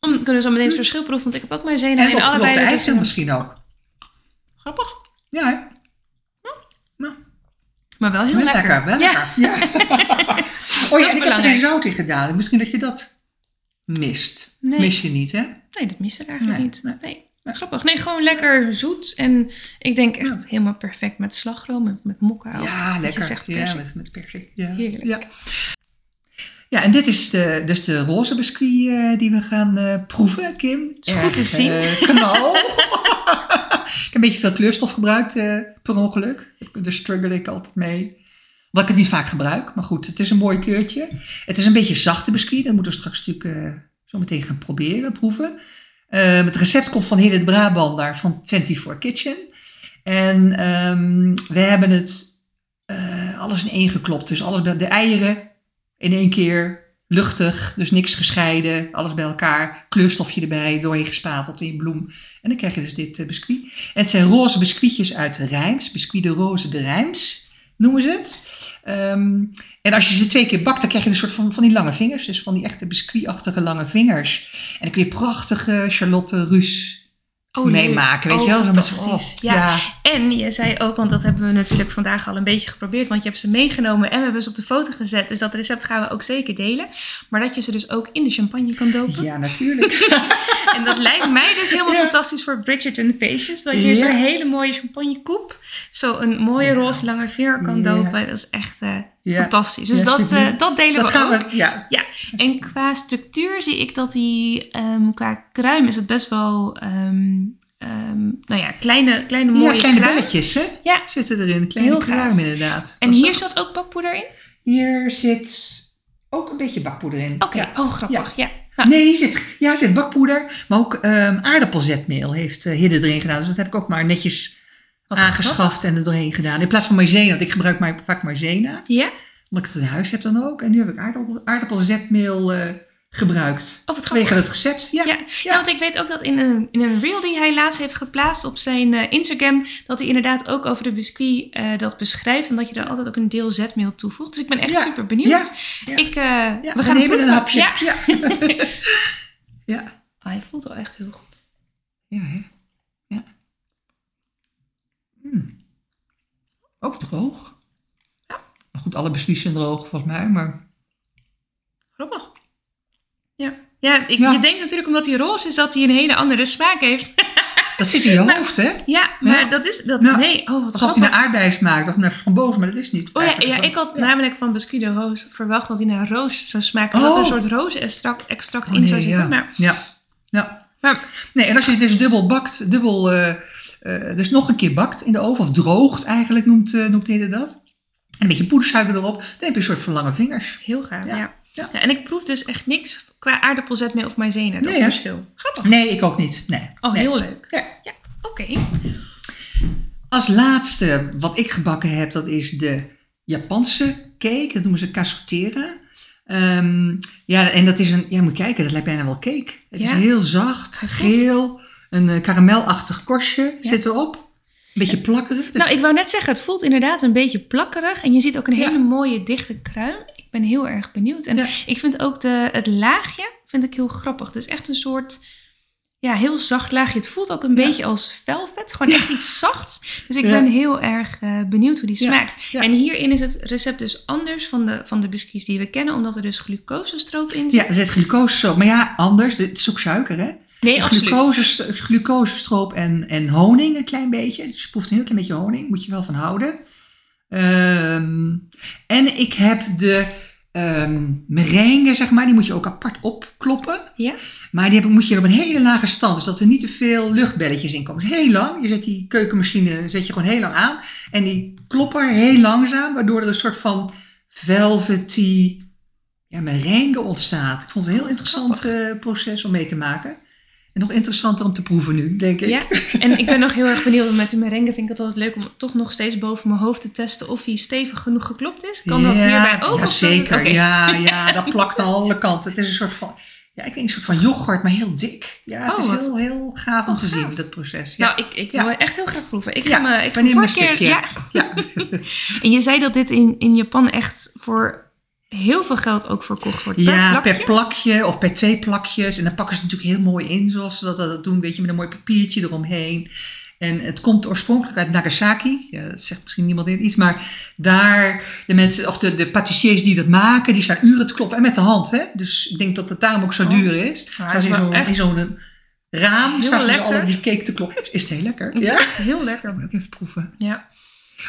B: Om, we kunnen zo meteen het verschil proeven, want ik heb ook mijn zenuwen
A: En
B: in allebei
A: de
B: restaurants.
A: misschien ook.
B: Grappig.
A: Ja, hè?
B: Maar wel heel
A: Wel
B: lekker.
A: lekker, wel
B: Ja.
A: lekker. Ja. oh ja,
B: is
A: en ik heb er zout in gedaan. Misschien dat je dat mist.
B: Nee.
A: Mis je niet, hè?
B: Nee, dat mis ik eigenlijk
A: Nee,
B: niet.
A: nee.
B: Nee. Grappig. Nee, gewoon lekker zoet. En ik denk echt helemaal perfect met slagroom en met mokka.
A: Ja, lekker.
B: Je zegt
A: ja, met, met persik. Ja.
B: Heerlijk.
A: Ja. Ja, en dit is de, dus de roze biscuit eh, die we gaan eh, proeven, Kim.
B: Is goed te zien.
A: knal. ik heb een beetje veel kleurstof gebruikt per ongeluk. Daar struggle ik altijd mee. Wat ik het niet vaak gebruik. Maar goed, het is een mooi kleurtje. Het is een beetje zachte biscuit. Dat moeten we straks natuurlijk zo meteen gaan proberen, proeven. Eh, het recept komt van Hidde Brabander van 24 Kitchen. En ehm, we hebben het alles in één geklopt. Dus alles de eieren in één keer luchtig, dus niks gescheiden, alles bij elkaar, kleurstofje erbij, doorheen gespateld in bloem. En dan krijg je dus dit eh, biscuit. En het zijn roze biscuitjes uit de Rijms, biscuit de roze de Rijms noemen ze het. Ehm, en als je ze twee keer bakt, dan krijg je een soort van, van die lange vingers, dus van die echte biscuitachtige lange vingers. En dan kun je prachtige Charlotte Ruus
B: Oh,
A: meemaken, weet
B: Oh,
A: je wel? Zo met z'n- oh,
B: Ja. En je zei ook, want dat hebben we natuurlijk vandaag al een beetje geprobeerd, want je hebt ze meegenomen en we hebben ze op de foto gezet. Dus dat recept gaan we ook zeker delen. Maar dat je ze dus ook in de champagne kan dopen.
A: Ja, natuurlijk.
B: En dat lijkt mij dus helemaal
A: Ja.
B: fantastisch voor Bridgerton feestjes. Dat je
A: Ja.
B: zo'n hele mooie champagnekoep, zo een mooie
A: Ja.
B: roze lange vinger kan
A: Ja.
B: dopen. Dat is echt eh,
A: Ja.
B: fantastisch. Dus
A: Ja,
B: dat, eh, dat delen
A: Dat
B: we
A: gaan
B: ook.
A: we, ja.
B: En qua structuur zie ik dat die, ehm, qua kruim is het best wel, ehm, ehm, nou ja, kleine, kleine mooie
A: ja, kleine
B: kruim.
A: belletjes, hè?
B: Ja.
A: Zitten erin. Kleine
B: Heel gaaf.
A: kruim, inderdaad.
B: En hier zat ook bakpoeder in?
A: Hier zit ook een beetje bakpoeder in.
B: Oké,
A: Ja.
B: oh grappig. Ja. Nou,
A: Nee, zit, ja, zit bakpoeder, maar ook aardappelzetmeel heeft eh Hidde erin gedaan. Dus dat heb ik ook maar netjes
B: wat
A: aangeschaft en er doorheen gedaan. In plaats van maizena, want ik gebruik maar, vaak maizena.
B: Ja?
A: Omdat ik het in huis heb dan ook. En nu heb ik aardappel, aardappelzetmeel eh, gebruikt.
B: Oh, wat
A: Vanwege het recept. Ja,
B: Ja, ja, want ik weet ook dat in een, in een reel die hij laatst heeft geplaatst op zijn eh, Instagram, dat hij inderdaad ook over de biscuit eh, dat beschrijft en dat je er altijd ook een deel zetmeel toevoegt. Dus ik ben echt
A: Ja,
B: super benieuwd. Ik,
A: Ja,
B: we gaan
A: nemen een hapje.
B: Ja.
A: Ja. ja.
B: Ah, hij voelt wel echt heel goed.
A: Ja, hè? Hmm. Ook droog.
B: Ja.
A: Maar goed, alle beslies zijn droog volgens mij, maar...
B: Grappig. Ja, ja, ik,
A: Ja.
B: je denkt natuurlijk omdat hij roze is dat hij een hele andere smaak heeft.
A: Dat zit in je hoofd, hè?
B: ja, maar
A: Ja.
B: dat is... Dat,
A: Ja.
B: Nee, oh wat
A: Alsof hij naar aardbeien smaakt of naar framboos, maar dat is niet.
B: Oh ja, ja,
A: zo.
B: ik had namelijk van biscuit de roos verwacht dat hij naar roos zou smaken.
A: Oh.
B: Dat er een soort roze-extract extract
A: Oh,
B: in zou zitten.
A: ja.
B: Maar,
A: Ja. ja.
B: maar
A: Nee, en als je het dus dubbel bakt, dubbel, eh, eh, dus nog een keer bakt in de oven, of droogt eigenlijk noemt, eh noemt hij dat. En een beetje poedersuiker erop, dan heb je een soort van lange vingers.
B: heel gaaf, ja.
A: Ja.
B: ja.
A: Ja.
B: en ik proef dus echt niks qua aardappelzetmeel of maizena. Dat
A: Nee,
B: is verschil. Grappig.
A: Nee, ik ook niet. Nee.
B: Oh,
A: Nee.
B: heel leuk.
A: Ja.
B: Oké.
A: Als laatste wat ik gebakken heb, dat is de Japanse cake. Dat noemen ze casotera. Ehm, ja, en dat is een, ja, moet kijken, dat lijkt bijna wel cake. Het
B: Ja.
A: is heel zacht, geel, een eh, karamelachtig korstje
B: Ja.
A: zit erop. Een beetje plakkerig. Dus
B: Nou, ik wou net zeggen, het voelt inderdaad een beetje plakkerig. En je ziet ook een hele mooie dichte kruim. Ik ben heel erg benieuwd. En ik vind ook de, het laagje vind ik heel grappig. Het is echt een soort, ja, heel zacht laagje. Het voelt ook een
A: Ja.
B: beetje als velvet. Gewoon echt iets zachts. Dus ik
A: Ja.
B: ben heel erg eh, benieuwd hoe die smaakt. En hierin is het recept dus anders van de, van de biscuits die we kennen. Omdat er dus glucosestroop in zit.
A: Ja, er zit glucose Maar ja, anders. Het is ook suiker, hè?
B: Nee.
A: Glucose, glucosestroop en, en honing een klein beetje. Dus je proeft een heel klein beetje honing. Moet je wel van houden. Ehm, en ik heb de merengue, zeg maar. Die moet je ook apart opkloppen.
B: Ja?
A: Maar die heb, moet je op een hele lage stand. Dus dat er niet te veel luchtbelletjes in komen. Dus heel lang. Je zet die keukenmachine zet je gewoon heel lang aan. En die kloppen heel langzaam. Waardoor er een soort van velvety ja, merengue ontstaat. Ik vond het een heel interessant eh, proces om mee te maken. Nog interessanter om te proeven nu, denk ik.
B: Ja, en ik ben nog heel erg benieuwd. Met de merengue vind ik het altijd leuk om toch nog steeds boven mijn hoofd te testen of hij stevig genoeg geklopt is. Kan dat hierbij ook?
A: Ja, zeker. Ja, ja, dat plakt aan alle kanten. Het is een soort van, ja, ik weet een soort van yoghurt, maar heel dik. Ja, het
B: Oh,
A: is
B: wat-
A: heel, heel gaaf om
B: Oh,
A: te
B: gaaf.
A: zien, dat proces. Ja.
B: Nou, ik, ik wil echt heel graag proeven. Ik ga me, ik ga me
A: een
B: keer- ja. En je zei dat dit in, in Japan echt voor heel veel geld ook verkocht wordt. Per
A: ja,
B: plakje?
A: per plakje of per twee plakjes. En dan pakken ze het natuurlijk heel mooi in, zoals ze dat, dat doen, weet je, met een mooi papiertje eromheen. En het komt oorspronkelijk uit Nagasaki. Ja, dat zegt misschien niemand iets, maar daar de mensen, of de, de patissiers die dat maken, die staan uren te kloppen en met de hand. Hè? Dus ik denk dat het daarom ook zo
B: Oh.
A: duur is. Staan ze in zo'n in zo'n raam,
B: Heel
A: staan ze dus
B: lekker.
A: alle die cake te kloppen. Is het heel lekker?
B: Het is
A: Ja?
B: echt heel lekker.
A: Moet ik even proeven.
B: Ja.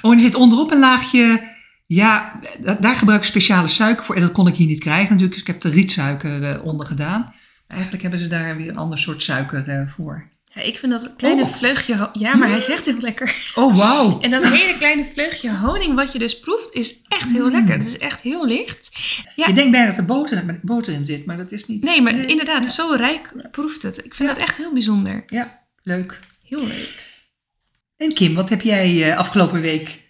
A: Oh, en er zit onderop een laagje Ja, da- daar gebruik ik speciale suiker voor. En dat kon ik hier niet krijgen natuurlijk. Dus ik heb de rietsuiker eh, onder gedaan. Maar eigenlijk hebben ze daar weer een ander soort suiker eh, voor.
B: Ja, ik vind dat kleine
A: Oh.
B: vleugje... Ja, maar hij zegt heel lekker.
A: Oh, wauw.
B: En dat hele kleine vleugje honing wat je dus proeft is echt heel
A: Mm.
B: lekker. Het is echt heel licht. Ja.
A: Je denkt bijna dat er boter, boter in zit, maar dat is niet.
B: Nee, maar inderdaad, zo rijk proeft het. Ik vind
A: Ja.
B: dat echt heel bijzonder.
A: Ja, leuk.
B: Heel leuk.
A: En Kim, wat heb jij eh, afgelopen week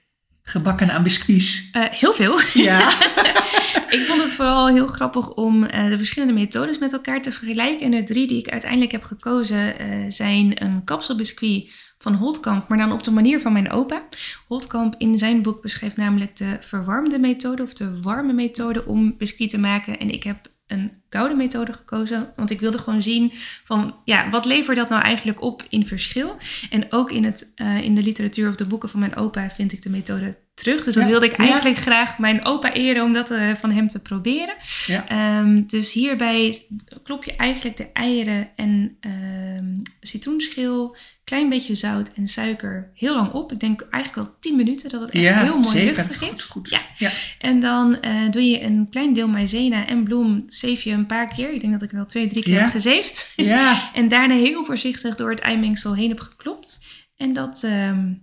A: gebakken aan biscuits?
B: Eh, heel veel.
A: Ja.
B: ik vond het vooral heel grappig om eh, de verschillende methodes met elkaar te vergelijken. En de drie die ik uiteindelijk heb gekozen eh, zijn een kapselbiscuit van Holtkamp, maar dan op de manier van mijn opa. Holtkamp in zijn boek beschrijft namelijk de verwarmde methode of de warme methode om biscuit te maken. En ik heb een koude methode gekozen, want ik wilde gewoon zien van ja, wat levert dat nou eigenlijk op in verschil. En ook in, het, eh, in de literatuur of de boeken van mijn opa vind ik de methode terug. Dus dat wilde ik eigenlijk graag mijn opa eren om dat eh, van hem te proberen.
A: Ja.
B: Ehm, dus hierbij klop je eigenlijk de eieren en ehm, citroenschil, klein beetje zout en suiker heel lang op. Ik denk eigenlijk wel 10 minuten dat het echt
A: Ja,
B: heel mooi
A: zeker.
B: luchtig
A: is goed.
B: Ja.
A: Ja.
B: En dan eh, doe je een klein deel maïzena en bloem, zeef je een paar keer. Ik denk dat ik wel twee, drie keer
A: Ja.
B: heb gezeefd.
A: Ja.
B: En daarna heel voorzichtig door het eimengsel heen heb geklopt. En dat ehm,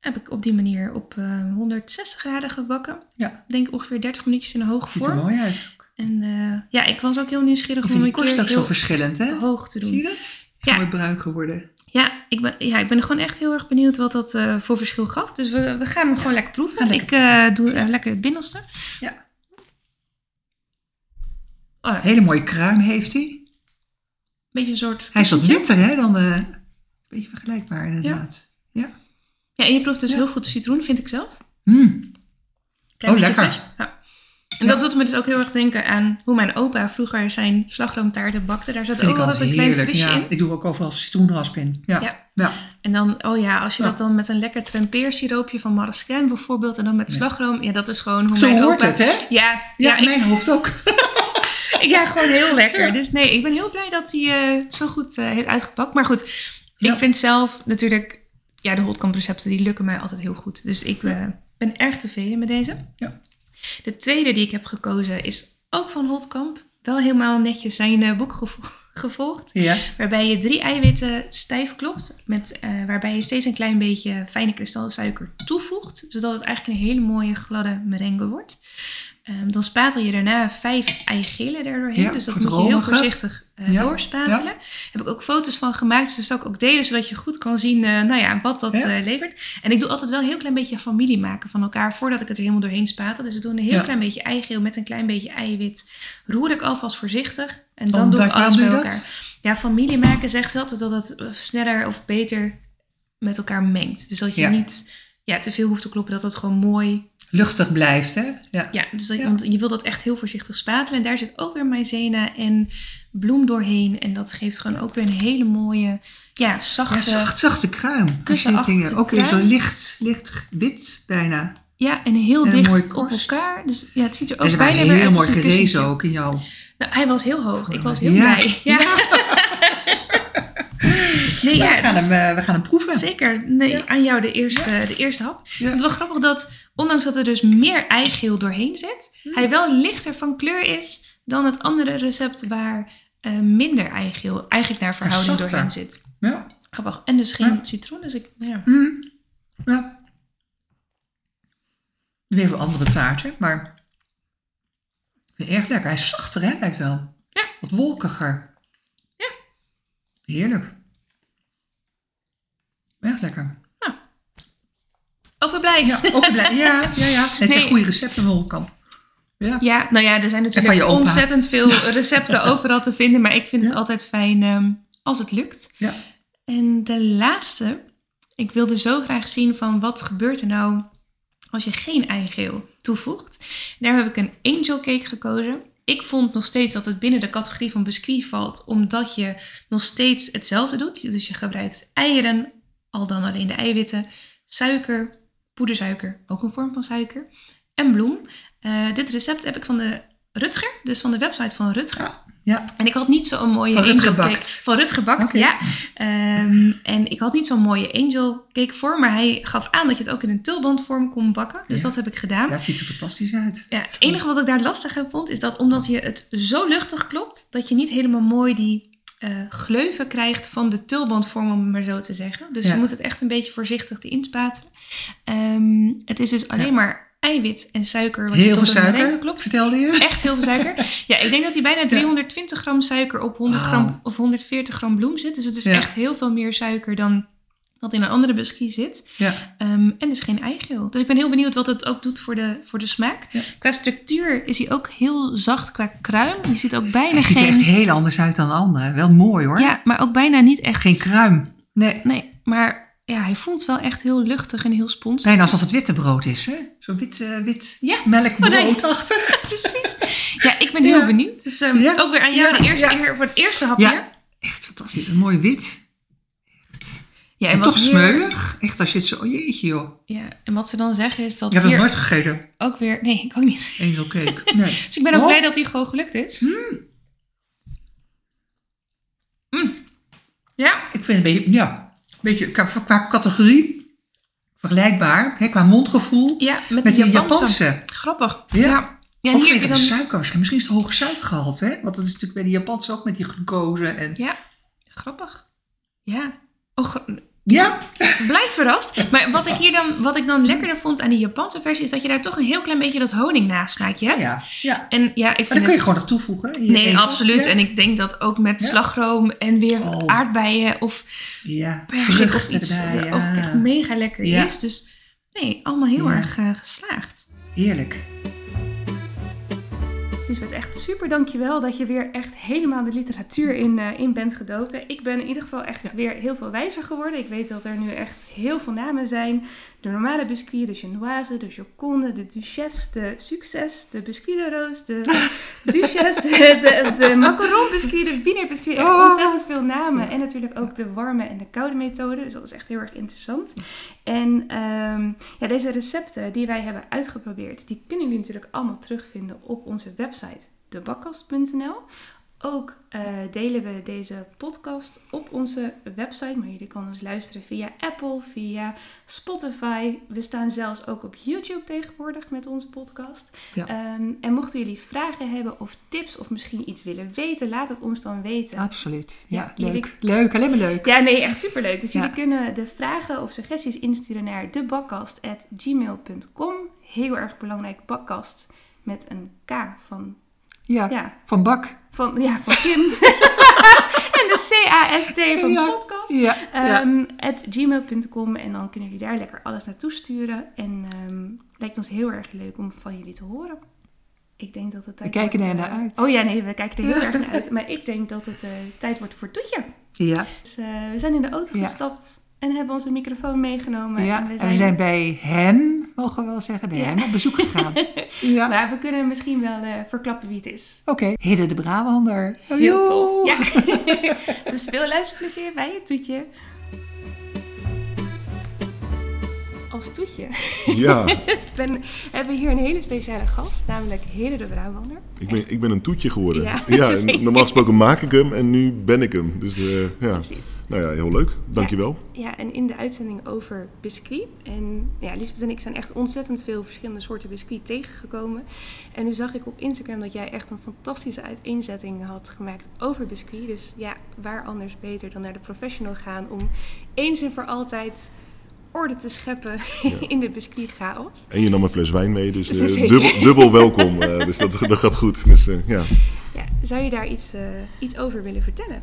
B: heb ik op die manier op eh, 160 graden gebakken.
A: Ja.
B: Ik denk ongeveer 30 minuutjes in een hoge
A: Ziet er
B: vorm.
A: mooi uit.
B: En eh, ja, ik was ook heel nieuwsgierig
A: Ik
B: om een keer
A: ook zo verschillend, hè?
B: hoog te
A: Zie
B: doen.
A: je dat?
B: Ja.
A: Mooi bruin geworden.
B: Ja ik, ben, ja, ik ben gewoon echt heel erg benieuwd wat dat eh, voor verschil gaf. Dus we, we gaan hem gewoon lekker proeven.
A: Lekker
B: ik eh, doe lekker het binnenste.
A: Ja.
B: Oh, ja,
A: Hele mooie kruim heeft hij.
B: beetje een soort...
A: Hij is wat witter, hè? Dan een beetje vergelijkbaar, inderdaad. Ja.
B: Ja, en je proeft dus
A: Ja.
B: heel goed de citroen, vind ik zelf.
A: Mm.
B: Klein
A: Oh, lekker.
B: Ja. En dat doet me dus ook heel erg denken aan hoe mijn opa vroeger zijn slagroomtaarten bakte. Daar zat ook altijd een klein frisje in.
A: Ik doe ook overal citroenrasp in. Ja.
B: Ja. En dan, oh ja, als je dat dan met een lekker trempeersiroopje van Marascan bijvoorbeeld en dan met slagroom, ja, dat is gewoon hoe
A: Zo
B: mijn
A: hoort
B: opa...
A: het, hè?
B: Ja,
A: Ja, in
B: ik,
A: mijn hoofd ook.
B: ja, gewoon heel lekker. Dus nee, ik ben heel blij dat hij eh, zo goed eh, heeft uitgepakt. Maar goed, ik vind zelf natuurlijk, ja, de hotkamp recepten die lukken mij altijd heel goed. Dus ik eh, ben erg tevreden met deze.
A: Ja.
B: De tweede die ik heb gekozen is ook van Hotkamp. Wel helemaal netjes zijn eh, boek gevo- gevolgd.
A: Ja.
B: Waarbij je drie eiwitten stijf klopt. Met, eh, waarbij je steeds een klein beetje fijne kristalsuiker toevoegt. Zodat het eigenlijk een hele mooie gladde merengue wordt. Ehm, dan spatel je daarna vijf eigelen erdoorheen.
A: Ja,
B: dus dat moet je heel voorzichtig eh,
A: Ja,
B: doorspatelen. Heb ik ook foto's van gemaakt. Dus dat zal ik ook delen. Zodat je goed kan zien eh, nou ja, wat dat
A: Ja.
B: eh, levert. En ik doe altijd wel een heel klein beetje familie maken van elkaar. Voordat ik het er helemaal doorheen spatel. Dus ik doe een heel klein beetje eigeel met een klein beetje eiwit. Roer ik alvast voorzichtig. En dan doe ik alles bij elkaar.
A: dat?
B: Ja, familie maken zegt ze altijd dat het eh, sneller of beter met elkaar mengt. Dus dat je niet ja, te veel hoeft te kloppen, dat het gewoon mooi...
A: Luchtig blijft, hè? Ja.
B: Ja, dus dat,
A: Ja.
B: want je wil dat echt heel voorzichtig spatelen. En daar zit ook weer maïzena en bloem doorheen. En dat geeft gewoon ook weer een hele mooie, ja, zachte...
A: Ja, zacht, zachte kruim.
B: Kussenachtige
A: Ook weer zo licht, licht wit bijna.
B: Ja, en heel
A: En
B: dicht op elkaar. Dus ja, het ziet er ook
A: En
B: bijna weer
A: heel
B: uit als
A: mooi
B: een
A: gerezen ook in jou.
B: Nou, hij was heel hoog. Ik was heel
A: Ja.
B: blij. Ja. nee, ja,
A: we, gaan
B: het is-
A: hem, eh, we gaan hem proeven.
B: Zeker. Nee,
A: Ja.
B: aan jou de eerste, de eerste hap.
A: Ja.
B: Het is wel grappig dat, ondanks dat er dus meer eigeel doorheen zit,
A: Hmm.
B: hij wel lichter van kleur is dan het andere recept waar eh, minder eigeel eigenlijk naar verhouding
A: zachter.
B: doorheen zit.
A: Ja.
B: Grappig. En dus geen
A: Ja.
B: citroen, dus ik, nou ja.
A: Mm. ja. Weer even andere taarten, maar erg lekker. Hij is zachter, hè, lijkt wel.
B: Ja.
A: Wat wolkiger.
B: Ja.
A: Heerlijk. Erg lekker.
B: Ook weer blij.
A: Ja, blij. Ja, ja, ja. Het
B: Nee.
A: zijn goede recepten van Holkamp. Ja.
B: Ja, nou ja, er zijn natuurlijk ontzettend veel recepten overal te vinden, maar ik vind het altijd fijn ehm, als het lukt.
A: Ja.
B: En de laatste, ik wilde zo graag zien van wat gebeurt er nou als je geen eigeel toevoegt. Daar heb ik een angel cake gekozen. Ik vond nog steeds dat het binnen de categorie van biscuit valt, omdat je nog steeds hetzelfde doet. Dus je gebruikt eieren, al dan alleen de eiwitten, suiker, poedersuiker, ook een vorm van suiker, en bloem. Eh, dit recept heb ik van de Rutger, dus van de website van Rutger.
A: Ja. Ja.
B: En ik had niet zo'n mooie
A: Van
B: angel cake. Van
A: Oké.
B: ja. Ehm, en ik had niet zo'n mooie angel cake voor, maar hij gaf aan dat je het ook in een tulbandvorm kon bakken. Dus
A: Ja.
B: dat heb ik gedaan.
A: ja, het ziet er fantastisch uit.
B: Ja, het enige wat ik daar lastig aan vond, is dat omdat je het zo luchtig klopt, dat je niet helemaal mooi die eh, gleuven krijgt van de tulbandvorm, om het maar zo te zeggen. Dus
A: Ja.
B: je moet het echt een beetje voorzichtig erin spatelen. Ehm, het is dus alleen
A: Ja.
B: maar eiwit en suiker wat
A: Heel veel
B: tot
A: suiker,
B: klopt.
A: vertelde je?
B: Echt heel veel suiker. Ja, ik denk dat hij bijna 320 gram suiker op 100 gram of 140 gram bloem zit. Dus het is
A: Ja.
B: echt heel veel meer suiker dan wat in een andere biscuit zit.
A: Ja.
B: Ehm, en dus geen eigeel. Dus ik ben heel benieuwd wat het ook doet voor de, voor de smaak.
A: Ja.
B: Qua structuur is hij ook heel zacht qua kruim. Je ziet ook bijna
A: Hij ziet er echt heel anders uit dan de andere. Wel mooi hoor.
B: Ja, maar ook bijna niet echt...
A: Geen kruim. Nee.
B: Nee, maar ja, hij voelt wel echt heel luchtig en heel sponsig.
A: Bijna alsof het witte brood is, hè? Zo wit, eh, wit
B: Ja.
A: melkbroodachtig.
B: Precies. Ja, ik ben heel
A: Ja.
B: benieuwd. Dus
A: Ja.
B: ook weer aan jou de eerste eer voor het eerste hapje.
A: Ja. Echt fantastisch. Een mooi wit.
B: Ja,
A: En,
B: wat
A: toch smeuig. Echt als je het zo... oh, Jeetje joh.
B: Ja, en wat ze dan zeggen is dat
A: Ik heb het nooit gegeten.
B: ook weer... Nee, ik ook niet.
A: Angel cake. Nee.
B: Dus ik ben ook
A: Oh.
B: blij dat die gewoon gelukt is. Mm. Ja,
A: Ik vind het een beetje... Ja. Een beetje qua, qua categorie. Vergelijkbaar. Hè, qua mondgevoel.
B: ja met,
A: Met
B: die Japanse.
A: Japanse.
B: Grappig.
A: Ja.
B: Ja, ja
A: ook
B: hier
A: de
B: dan...
A: suiker waarschijnlijk. Misschien is het hoge suikergehalte, hè? Want dat is natuurlijk bij de Japanse ook met die glucose en...
B: Ja, grappig. Ja. Oh,
A: Ja,
B: blijf verrast. Maar wat ik hier dan, wat ik dan lekkerder vond aan die Japanse versie, is dat je daar toch een heel klein beetje dat honingnasmaakje hebt.
A: ja, ja.
B: En ja, ik
A: Maar
B: vind
A: dan kun je gewoon nog toevoegen.
B: Nee, absoluut.
A: Ja.
B: En ik denk dat ook met slagroom en weer
A: Oh.
B: aardbeien of
A: Ja,
B: persik of iets
A: erbij,
B: eh, ook echt mega lekker is. Dus nee, allemaal heel erg eh, geslaagd.
A: Heerlijk.
B: Lisbeth, echt super dankjewel dat je weer echt helemaal de literatuur in, eh, in bent gedoken. Ik ben in ieder geval echt weer heel veel wijzer geworden. Ik weet dat er nu echt heel veel namen zijn. De normale biscuit, de chinoise, de joconde, de duchesse, de succes, de biscuit de roos, de duchesse, de, de, de macaron biscuit, de wiener biscuit. Echt
A: Oh.
B: ontzettend veel namen. En natuurlijk ook de warme en de koude methode. Dus dat is echt heel erg interessant. En ehm, ja, deze recepten die wij hebben uitgeprobeerd, die kunnen jullie natuurlijk allemaal terugvinden op onze website debakkast.nl. Ook eh, delen we deze podcast op onze website, maar jullie kunnen ons luisteren via Apple, via Spotify. We staan zelfs ook op YouTube tegenwoordig met onze podcast.
A: Ja.
B: Ehm, en mochten jullie vragen hebben of tips of misschien iets willen weten, laat het ons dan weten.
A: Absoluut. Ja,
B: Ja,
A: leuk.
B: jullie-
A: Leuk, alleen maar leuk.
B: Ja, nee, echt superleuk. Dus
A: Ja.
B: jullie kunnen de vragen of suggesties insturen naar debakkast.gmail.com. Heel erg belangrijk, bakkast met een K van,
A: Ja,
B: ja,
A: van bak.
B: van, ja, van Kim. en de C-A-S-T van
A: Ja.
B: podcast.
A: Ja, ja.
B: Ehm, at gmail.com en dan kunnen jullie daar lekker alles naartoe sturen. En ehm lijkt ons heel erg leuk om van jullie te horen. Ik denk dat het tijd
A: We kijken er
B: eh,
A: naar uit.
B: Oh ja, nee, we kijken er heel erg naar uit. Maar ik denk dat het eh, tijd wordt voor Toetje.
A: ja.
B: Dus, eh, we zijn in de auto gestapt en hebben onze microfoon meegenomen.
A: ja.
B: En we
A: En
B: zijn,
A: we zijn bij hen, mogen we wel zeggen, bij
B: Ja.
A: hem op bezoek gegaan. ja.
B: Maar we kunnen misschien wel eh, verklappen wie het is.
A: Oké, Hidde de Brabander.
B: Heel tof. Ja. dus veel luisterplezier bij je toetje. Als toetje
C: Ja,
B: ben, hebben we hier een hele speciale gast, namelijk Hede de Brabander.
C: ik ben, ik ben een toetje geworden.
B: Ja,
C: Ja, normaal gesproken maak ik hem en nu ben ik hem. Dus eh, ja,
B: Precies.
C: nou ja, heel leuk. Dankjewel.
B: Ja, en in de uitzending over biscuit. En ja, Lisbeth en ik zijn echt ontzettend veel verschillende soorten biscuit tegengekomen. En nu zag ik op Instagram dat jij echt een fantastische uiteenzetting had gemaakt over biscuit. Dus ja, waar anders beter dan naar de professional gaan om eens en voor altijd orde te scheppen in de biscuit chaos.
C: En je nam een fles wijn mee, dus eh, dubbel, dubbel welkom. eh, dus dat, dat gaat goed. Dus, eh, ja.
B: Ja, zou je daar iets, iets over willen vertellen?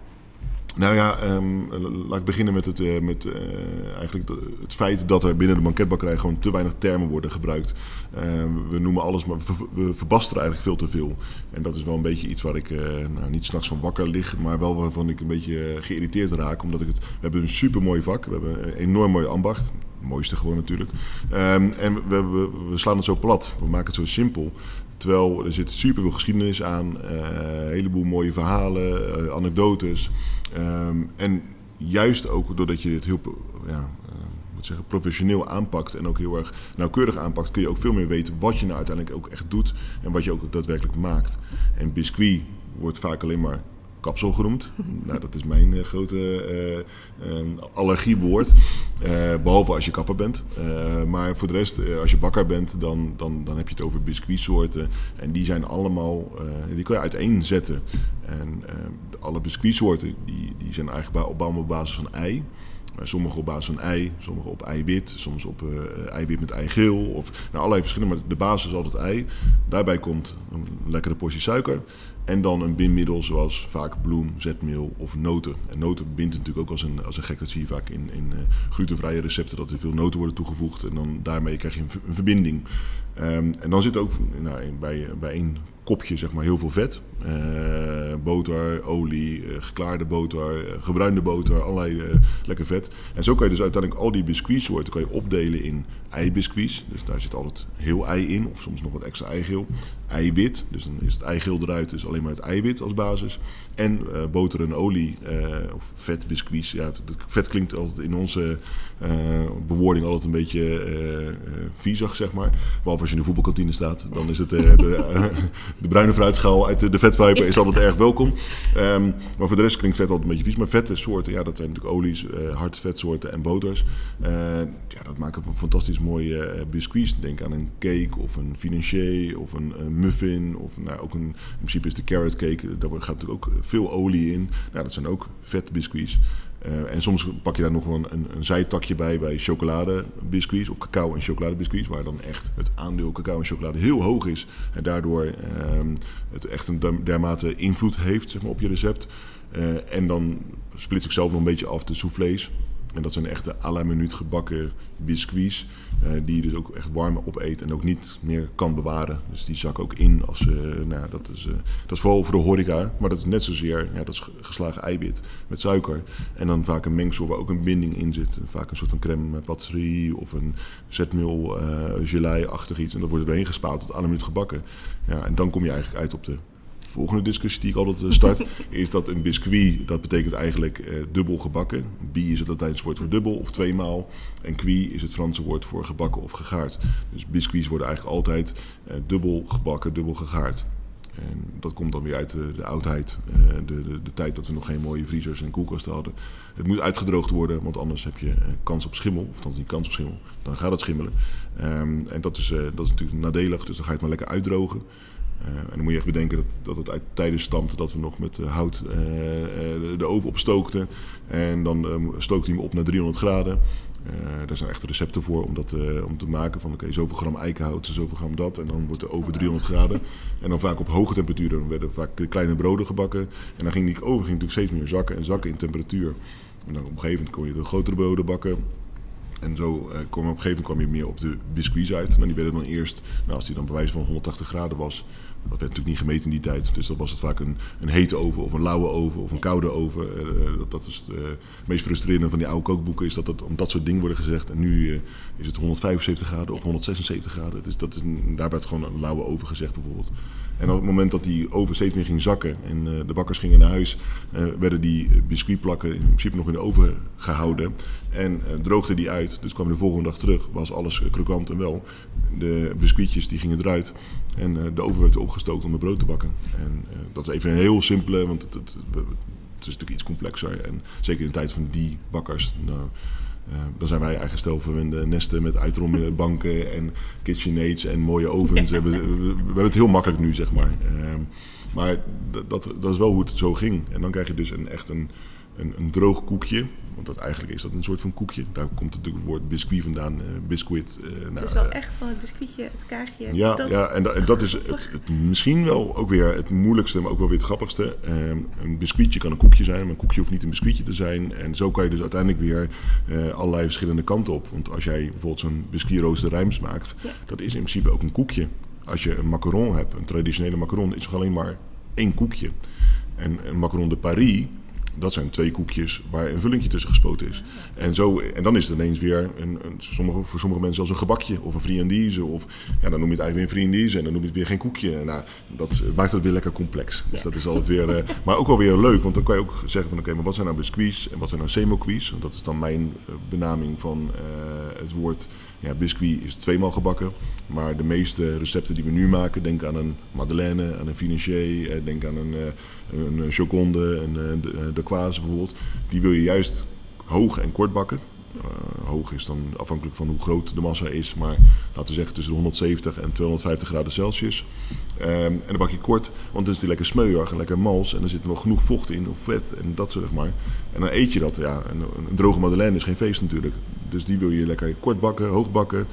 C: Nou ja, ehm, laat ik beginnen met, het, eh, met eh, eigenlijk het feit dat er binnen de banketbakkerij gewoon te weinig termen worden gebruikt. Ehm, we noemen alles, maar we, verbasteren eigenlijk veel te veel. En dat is wel een beetje iets waar ik eh, nou, niet s'nachts van wakker lig, maar wel waarvan ik een beetje geïrriteerd raak. Omdat ik het, we hebben een super mooi vak, we hebben een enorm mooi ambacht. Het mooiste gewoon natuurlijk. Ehm, en we, we slaan het zo plat, we maken het zo simpel. Terwijl er zit super veel geschiedenis aan, eh, een heleboel mooie verhalen, eh, anekdotes. Ehm, en juist ook doordat je dit heel, ja, eh, moet zeggen, professioneel aanpakt en ook heel erg nauwkeurig aanpakt, kun je ook veel meer weten wat je nou uiteindelijk ook echt doet en wat je ook daadwerkelijk maakt. En biscuit wordt vaak alleen maar kapsel genoemd. nou, dat is mijn uh, grote uh, allergiewoord. behalve als je kapper bent. maar voor de rest, als je bakker bent, dan, dan, dan heb je het over biscuitsoorten. En die zijn allemaal, die kun je uiteenzetten. En alle biscuitsoorten die, die zijn eigenlijk opbouwd op basis van ei. Sommige op basis van ei, sommige op eiwit, soms op eiwit met eigeel. Of nou, allerlei verschillende, maar de basis is altijd ei. Daarbij komt een lekkere portie suiker. En dan een bindmiddel zoals vaak bloem, zetmeel of noten. En noten bindt natuurlijk ook als een, als een gek. Dat zie je vaak in, in uh, glutenvrije recepten, dat er veel noten worden toegevoegd. En dan daarmee krijg je een, verbinding. Um, en dan zit ook nou, bij, bij één kopje zeg maar, heel veel vet. Uh, boter, olie, uh, geklaarde boter, uh, gebruinde boter, allerlei lekker vet. En zo kan je dus uiteindelijk al die biscuitsoorten kan je opdelen in eibiscuits. Dus daar zit altijd heel ei in, of soms nog wat extra eigeel. Eiwit, dus dan is het eigeel eruit, dus alleen maar het eiwit als basis. En boter en olie, of vetbiscuits. Ja, het, het, vet klinkt altijd in onze bewoording altijd een beetje viezig, zeg maar. Behalve als je in de voetbalkantine staat, dan is het de, de bruine fruitschaal uit de, de is altijd erg welkom. Um, maar voor de rest klinkt vet altijd een beetje vies. Maar vette soorten, ja, dat zijn natuurlijk olies, uh, hardvetsoorten en boters. Uh, ja, dat maken fantastisch mooie uh, biscuits. Denk aan een cake of een financier of een, een muffin. Of nou, ook een, in principe is de carrot cake, daar gaat natuurlijk ook veel olie in. Nou, dat zijn ook vet biscuits. Uh, en soms pak je daar nog wel een, een, zijtakje bij bij chocoladebiscuits of cacao en chocoladebiscuits, waar dan echt het aandeel cacao en chocolade heel hoog is en daardoor uh, het echt een dermate invloed heeft zeg maar, op je recept. Uh, en dan splits ik zelf nog een beetje af de soufflés. En dat zijn echte à la minuut gebakken biscuits. Uh, die je dus ook echt warm opeet en ook niet meer kan bewaren. Dus die zak ook in als... Uh, nou, dat, is, uh, dat is vooral voor de horeca. Maar dat is net zozeer ja, dat is geslagen eiwit met suiker. En dan vaak een mengsel waar ook een binding in zit. Vaak een soort van crème patisserie of een zetmeel gelei-achtig iets. En dat wordt er doorheen gespaald tot à la minuut gebakken. Ja, en dan kom je eigenlijk uit op de volgende discussie die ik altijd eh, start, is dat een biscuit, dat betekent eigenlijk uh, dubbel gebakken. Bi is het Latijnse woord voor dubbel of tweemaal. En cuit is het Franse woord voor gebakken of gegaard. Dus biscuits worden eigenlijk altijd uh, dubbel gebakken, dubbel gegaard. En dat komt dan weer uit de, de oudheid, uh, de, de, de, tijd dat we nog geen mooie vriezers en koelkasten hadden. Het moet uitgedroogd worden, want anders heb je kans op schimmel. Of dan niet kans op schimmel, dan gaat het schimmelen. Um, en dat is, dat is natuurlijk nadelig, dus dan ga je het maar lekker uitdrogen. Uh, en dan moet je echt bedenken dat, dat het uit tijden stamt dat we nog met uh, hout uh, de oven opstookten. En dan stookte hij hem op naar 300 graden. daar zijn echt recepten voor om dat om te maken van okay, zoveel gram eikenhout, zoveel gram dat. En dan wordt de oven 300 graden. En dan vaak op hoge temperatuur. Dan werden vaak kleine broden gebakken. En dan ging die oven ging natuurlijk steeds meer zakken en zakken in temperatuur. En dan op een gegeven moment kon je de grotere broden bakken. En zo kwam op een gegeven moment kwam je meer op de biscuits uit. Nou, die werden dan eerst, nou, als die dan bij wijze van 180 graden was, dat werd natuurlijk niet gemeten in die tijd. Dus dan was het vaak een, een hete oven of een lauwe oven of een koude oven. Uh, dat, dat, is het meest frustrerende van die oude kookboeken, is dat het om dat soort dingen worden gezegd. En nu is het 175 graden of 176 graden. Dus dat is daar werd gewoon een lauwe oven gezegd bijvoorbeeld. En op het moment dat die oven steeds meer ging zakken en de bakkers gingen naar huis, werden die biscuitplakken in principe nog in de oven gehouden. En uh, droogde die uit. Dus kwam de volgende dag terug, was alles krokant en wel. De biscuitjes die gingen eruit. En de oven werd opgestookt om het brood te bakken. En dat is even een heel simpele, want het, het, het, is natuurlijk iets complexer. En zeker in de tijd van die bakkers. Nou, uh, dan zijn wij eigen stel verwende nesten met uitrommende banken en KitchenAids en mooie ovens. Ja. We, we, we, hebben het heel makkelijk nu, zeg maar. Uh, maar dat, dat is wel hoe het zo ging. En dan krijg je dus een, echt een, een, een droog koekje. Want dat, eigenlijk is dat een soort van koekje. Daar komt natuurlijk het woord biscuit vandaan. Uh, biscuit. Uh,
B: nou, dus wel echt van het biscuitje, het kaagje.
C: Ja, dat... ja en, da, en dat is het, het, misschien wel ook weer het moeilijkste, maar ook wel weer het grappigste. Um, een biscuitje kan een koekje zijn, maar een koekje hoeft niet een biscuitje te zijn. En zo kan je dus uiteindelijk weer uh, allerlei verschillende kanten op. Want als jij bijvoorbeeld zo'n biscuitrooster rijms maakt, ja. dat is in principe ook een koekje. Als je een macaron hebt, een traditionele macaron, is het alleen maar één koekje. En een macaron de Paris Dat zijn twee koekjes waar een vullingje tussen gespoten is. En, zo, en dan is het ineens weer een, een, sommige, voor sommige mensen als een gebakje of een friandise. Of ja, dan noem je het eigenlijk weer een friandise en dan noem je het weer geen koekje. Nou, dat maakt het weer lekker complex. Dus dat is altijd weer, uh, maar ook wel weer leuk. Want dan kan je ook zeggen van oké, maar wat zijn nou biscuits en wat zijn nou semoquies? Dat is dan mijn uh, benaming van uh, het woord ja, biscuit is tweemaal gebakken. Maar de meeste recepten die we nu maken, denk aan een madeleine, aan een financier, denk aan een, een choconde, een de, de bijvoorbeeld. Die wil je juist hoog en kort bakken. Uh, hoog is dan afhankelijk van hoe groot de massa is, maar laten we zeggen tussen de 170 en 250 graden Celsius. Um, en dan bak je kort, want dan is die lekker smeuig en lekker mals en er zit er nog genoeg vocht in of vet en dat zeg maar. En dan eet je dat, ja. En een droge madeleine is geen feest natuurlijk, dus die wil je lekker kort bakken, hoog bakken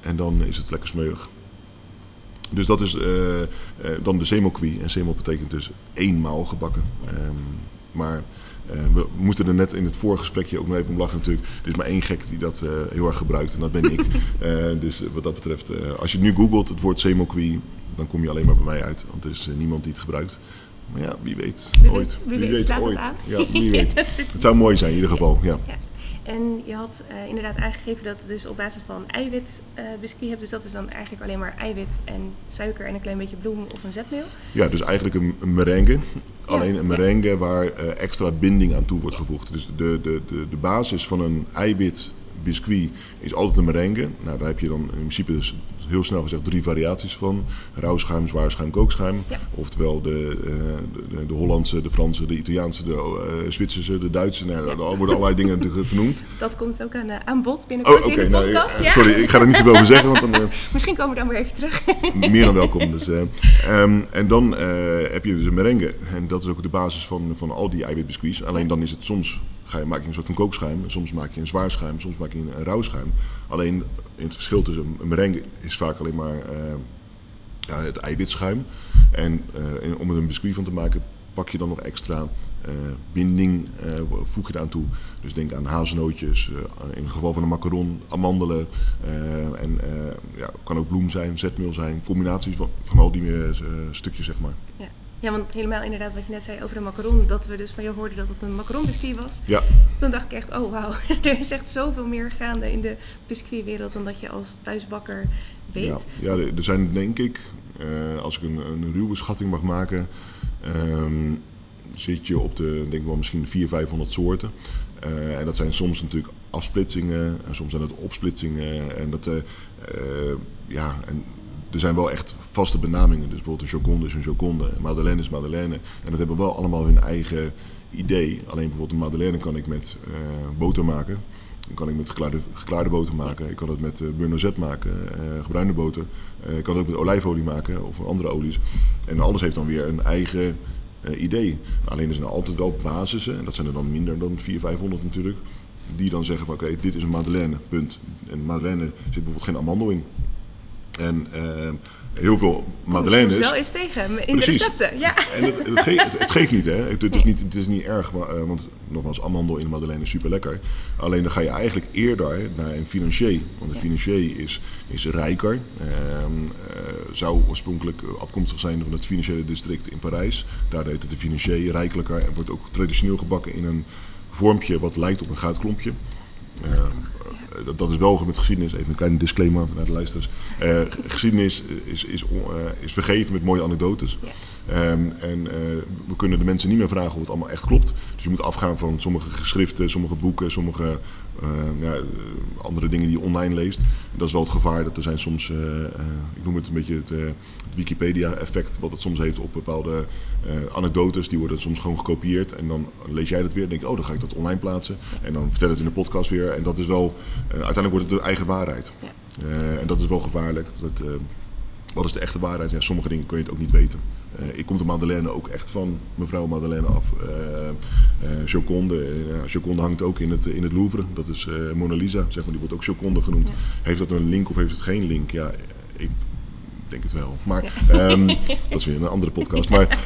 C: en dan is het lekker smeuig. Dus dat is uh, uh, dan de semoquie. En semel betekent dus eenmaal gebakken. Um, maar we moeten er net in het vorige gesprekje ook nog even om lachen natuurlijk. Er is maar één gek die dat uh, heel erg gebruikt en dat ben ik. uh, dus wat dat betreft, als je nu googelt het woord semoquie, dan kom je alleen maar bij mij uit. Want er is niemand die het gebruikt. Maar ja, wie weet,
B: wie
C: ooit.
B: Weet, wie,
C: wie
B: weet,
C: weet ooit.
B: Het
C: ja, wie weet. het zou mooi zijn in ieder geval, ja.
B: ja. En je had uh, inderdaad aangegeven dat het dus op basis van eiwit uh, biscuit hebt. Dus dat is dan eigenlijk alleen maar eiwit en suiker en een klein beetje bloem of een zetmeel.
C: Ja, dus eigenlijk een, een merengue. Alleen een merengue waar uh, extra binding aan toe wordt gevoegd. Dus de, de, de, de basis van een eiwit biscuit is altijd een merengue. Nou, daar heb je dan in principe dus heel snel gezegd drie variaties van. Rauwschuim, zwaarschuim, kookschuim.
B: Ja.
C: Oftewel de, uh, de, de, Hollandse, de Franse, de Italiaanse, de uh, Zwitserse, de Duitse. Nou, er worden allerlei dingen vernoemd.
B: Dat komt ook aan, uh, aan bod binnenkort
C: oh, okay,
B: in de podcast.
C: Nou,
B: ja.
C: Sorry, ik ga er niet zoveel over zeggen. Want dan,
B: Misschien komen we dan weer even terug.
C: meer dan welkom. Dus, um, en dan heb je dus een merengue. En dat is ook de basis van, van al die eiwitbiscuits. Alleen dan is het soms maak je een soort van kookschuim. Soms maak je een zwaar schuim, soms maak je een, rauw schuim. Alleen het verschil tussen een merengue is vaak alleen maar uh, ja, het eiwitschuim. En uh, om er een biscuit van te maken, pak je dan nog extra uh, binding, voeg je eraan toe. Dus denk aan hazelnootjes, in het geval van een macaron, amandelen. en ja, kan ook bloem zijn, zetmeel zijn. Combinaties van, van al die stukjes, zeg maar.
B: Ja. Ja, want helemaal inderdaad wat je net zei over de macaron, dat we dus van jou hoorden dat het een macaron biscuit was.
C: Ja.
B: Toen dacht ik echt, oh wauw, er is echt zoveel meer gaande in de biscuitwereld dan dat je als thuisbakker weet.
C: Ja, ja er zijn denk ik, uh, als ik een, een ruwe schatting mag maken, um, zit je op de, denk ik wel misschien 400, 500 soorten. Uh, en dat zijn soms natuurlijk afsplitsingen, en soms zijn het opsplitsingen. En dat, uh, ja, en er zijn wel echt vaste benamingen. Dus bijvoorbeeld een Joconde is een Joconde, een Madeleine is Madeleine. En dat hebben wel allemaal hun eigen idee. Alleen bijvoorbeeld een Madeleine kan ik met uh, boter maken. Dan kan ik met geklaarde, geklaarde boter maken. Ik kan het met uh, beurre maken, uh, gebruinde boter. Uh, ik kan het ook met olijfolie maken of andere olies. En alles heeft dan weer een eigen idee. Alleen er zijn altijd wel basissen, en dat zijn er dan minder dan 400, 500 natuurlijk. Die dan zeggen van oké, dit is een Madeleine, punt. En Madeleine zit bijvoorbeeld geen amandel in. En uh, heel veel madeleines.
B: wel eens tegen in
C: Precies.
B: de recepten. Ja.
C: En het, het, ge het, het, geeft niet, hè? Het, is niet, het is niet erg, maar, uh, want nogmaals, amandel in de madeleine is super lekker. Alleen dan ga je eigenlijk eerder naar een financier. Want een
B: Ja.
C: financier is, is rijker. Uh, zou oorspronkelijk afkomstig zijn van het financiële district in Parijs. Daar heet het de financier rijkelijker en wordt ook traditioneel gebakken in een vormpje wat lijkt op een goudklompje. Uh, dat, dat, is wel met geschiedenis, even een kleine disclaimer naar de luisteraars. Uh, geschiedenis is, is, uh, is vergeven met mooie anekdotes. Um, en we kunnen de mensen niet meer vragen of het allemaal echt klopt. Dus je moet afgaan van sommige geschriften, sommige boeken, sommige ja, andere dingen die je online leest. En dat is wel het gevaar dat er zijn soms, ik noem het een beetje het, het Wikipedia-effect, wat het soms heeft op bepaalde anekdotes. Die worden soms gewoon gekopieerd en dan lees jij dat weer en denk oh dan ga ik dat online plaatsen. En dan vertel het in de podcast weer en dat is wel, uiteindelijk wordt het de eigen waarheid.
B: Ja.
C: En dat is wel gevaarlijk. Dat, wat is de echte waarheid? Ja, sommige dingen kun je het ook niet weten. Uh, ik kom de Madeleine ook echt van mevrouw Madeleine af. Joconde, Joconde hangt ook in het, in het Louvre. Dat is Mona Lisa, zeg maar, die wordt ook Joconde genoemd.
B: Ja.
C: Heeft dat een link of heeft het geen link? Ja, ik denk het wel. Maar
B: Ja.
C: um, dat is weer een andere podcast. Maar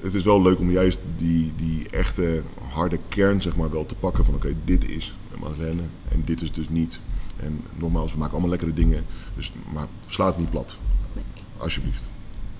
C: het is wel leuk om juist die, die echte harde kern zeg maar, wel te pakken van oké, okay, dit is een Madeleine en dit is dus niet. En nogmaals, we maken allemaal lekkere dingen, dus, maar sla het niet plat.
B: Nee.
C: Alsjeblieft.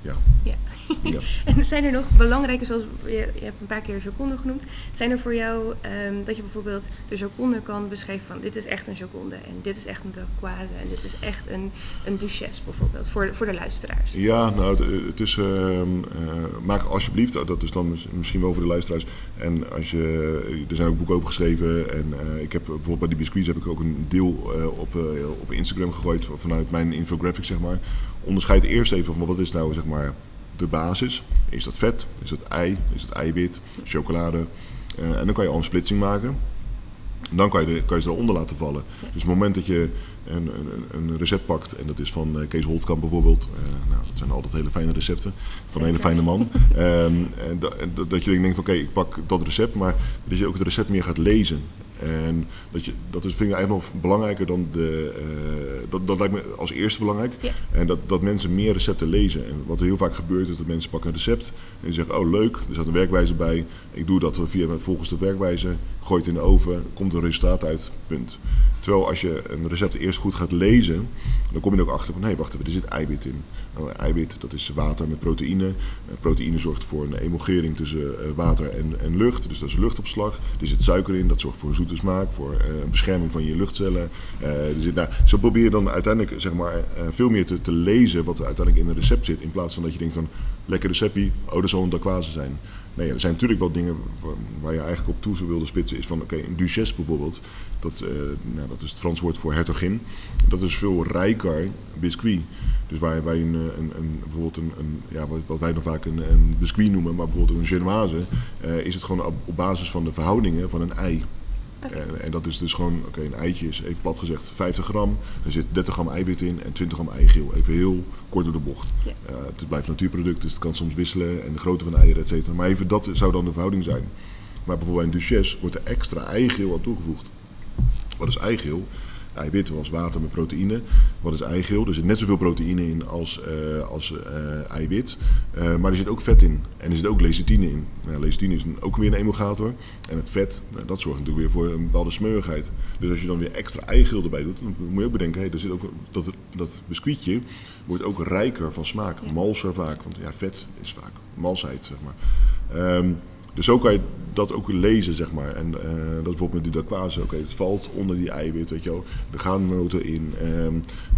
C: ja.
B: Ja.
C: Ja.
B: En zijn er nog belangrijke, zoals je, je hebt een paar keer Joconde genoemd, zijn er voor jou ehm, dat je bijvoorbeeld de Joconde kan beschrijven van dit is echt een Joconde en dit is echt een turquoise en dit is echt een, een duchesse bijvoorbeeld, voor, voor de luisteraars?
C: Ja, nou, het, is. ehm, eh, maak alsjeblieft, dat is dan mis- misschien wel voor de luisteraars. En als je, er zijn ook boeken over geschreven. En eh, ik heb bijvoorbeeld bij die biscuits heb ik ook een deel eh, op, eh, op Instagram gegooid vanuit mijn infographic, zeg maar. Onderscheid eerst even van wat is nou, zeg maar, de basis. Is dat vet? Is dat ei? Is dat eiwit? Chocolade? Eh, en dan kan je al een splitsing maken. Dan kan je, de, kan je ze eronder laten vallen. Dus op het moment dat je een, een, een recept pakt, en dat is van eh, Kees Holtkamp bijvoorbeeld. eh, nou, dat zijn altijd hele fijne recepten van een hele fijne man. Ehm, en da- en dat, dat je denkt van oké, ik pak dat recept, maar dat je ook het recept meer gaat lezen. En dat, je, dat is, vind ik eigenlijk nog belangrijker dan de. eh, dat, dat lijkt me als eerste belangrijk.
B: Ja.
C: En dat, dat mensen meer recepten lezen. En wat er heel vaak gebeurt is dat mensen pakken een recept en zeggen, oh leuk, er staat een werkwijze bij. Ik doe dat via volgens de werkwijze, gooi het in de oven, komt een resultaat uit, punt. Terwijl als je een recept eerst goed gaat lezen, dan kom je er ook achter van, hé wacht even, er zit eiwit in. Nou, eiwit, dat is water met proteïne. Eh, proteïne zorgt voor een emulgering tussen eh, water en, en lucht, dus dat is luchtopslag. Er zit suiker in, dat zorgt voor een zoete smaak, voor eh, bescherming van je luchtcellen. Zit, nou, zo probeer je dan uiteindelijk zeg maar, eh, veel meer te, te lezen wat er uiteindelijk in een recept zit, in plaats van dat je denkt van, lekker receptje, oh dat zal een dacquoise zijn. Nee, er zijn natuurlijk wel dingen waar, je eigenlijk op toe zou wilde spitsen. Is van, oké, een duchesse bijvoorbeeld. Dat, nou, dat is het Frans woord voor hertogin. Dat is veel rijker biscuit. Dus waar wij een, een, een, bijvoorbeeld een, een ja, wat, wij dan vaak een, een biscuit noemen, maar bijvoorbeeld een genoise, is het gewoon op basis van de verhoudingen van een ei. En, en dat is dus gewoon, oké, een eitje is even plat gezegd 50 gram. Er zit 30 gram eiwit in en 20 gram eigeel. Even heel kort door de bocht.
B: Ja.
C: Eh, het blijft natuurproduct, dus het kan soms wisselen. En de grootte van de eieren, et cetera. Maar even dat zou dan de verhouding zijn. Maar bijvoorbeeld bij een duchesse wordt er extra eigeel aan toegevoegd. Wat is eigeel? Eiwit was water met proteïne. Wat is eigeel? Er zit net zoveel proteïne in als, eh, als eh, eiwit. Eh, maar er zit ook vet in. En er zit ook lecithine in. Nou, lecithine is een- ook weer een emulgator. En het vet, nou, dat zorgt natuurlijk weer voor een bepaalde smeuigheid. Dus als je dan weer extra eigeel erbij doet, dan moet je ook bedenken, hey, er zit ook, dat, dat biscuitje wordt ook rijker van smaak. Malser vaak, want ja, vet is vaak malsheid, zeg maar. Ehm, dus zo kan je dat ook lezen, zeg maar. En eh, dat bijvoorbeeld met die dacquoise. Oké, het valt onder die eiwit, weet je wel. Er gaan noten in. ehm,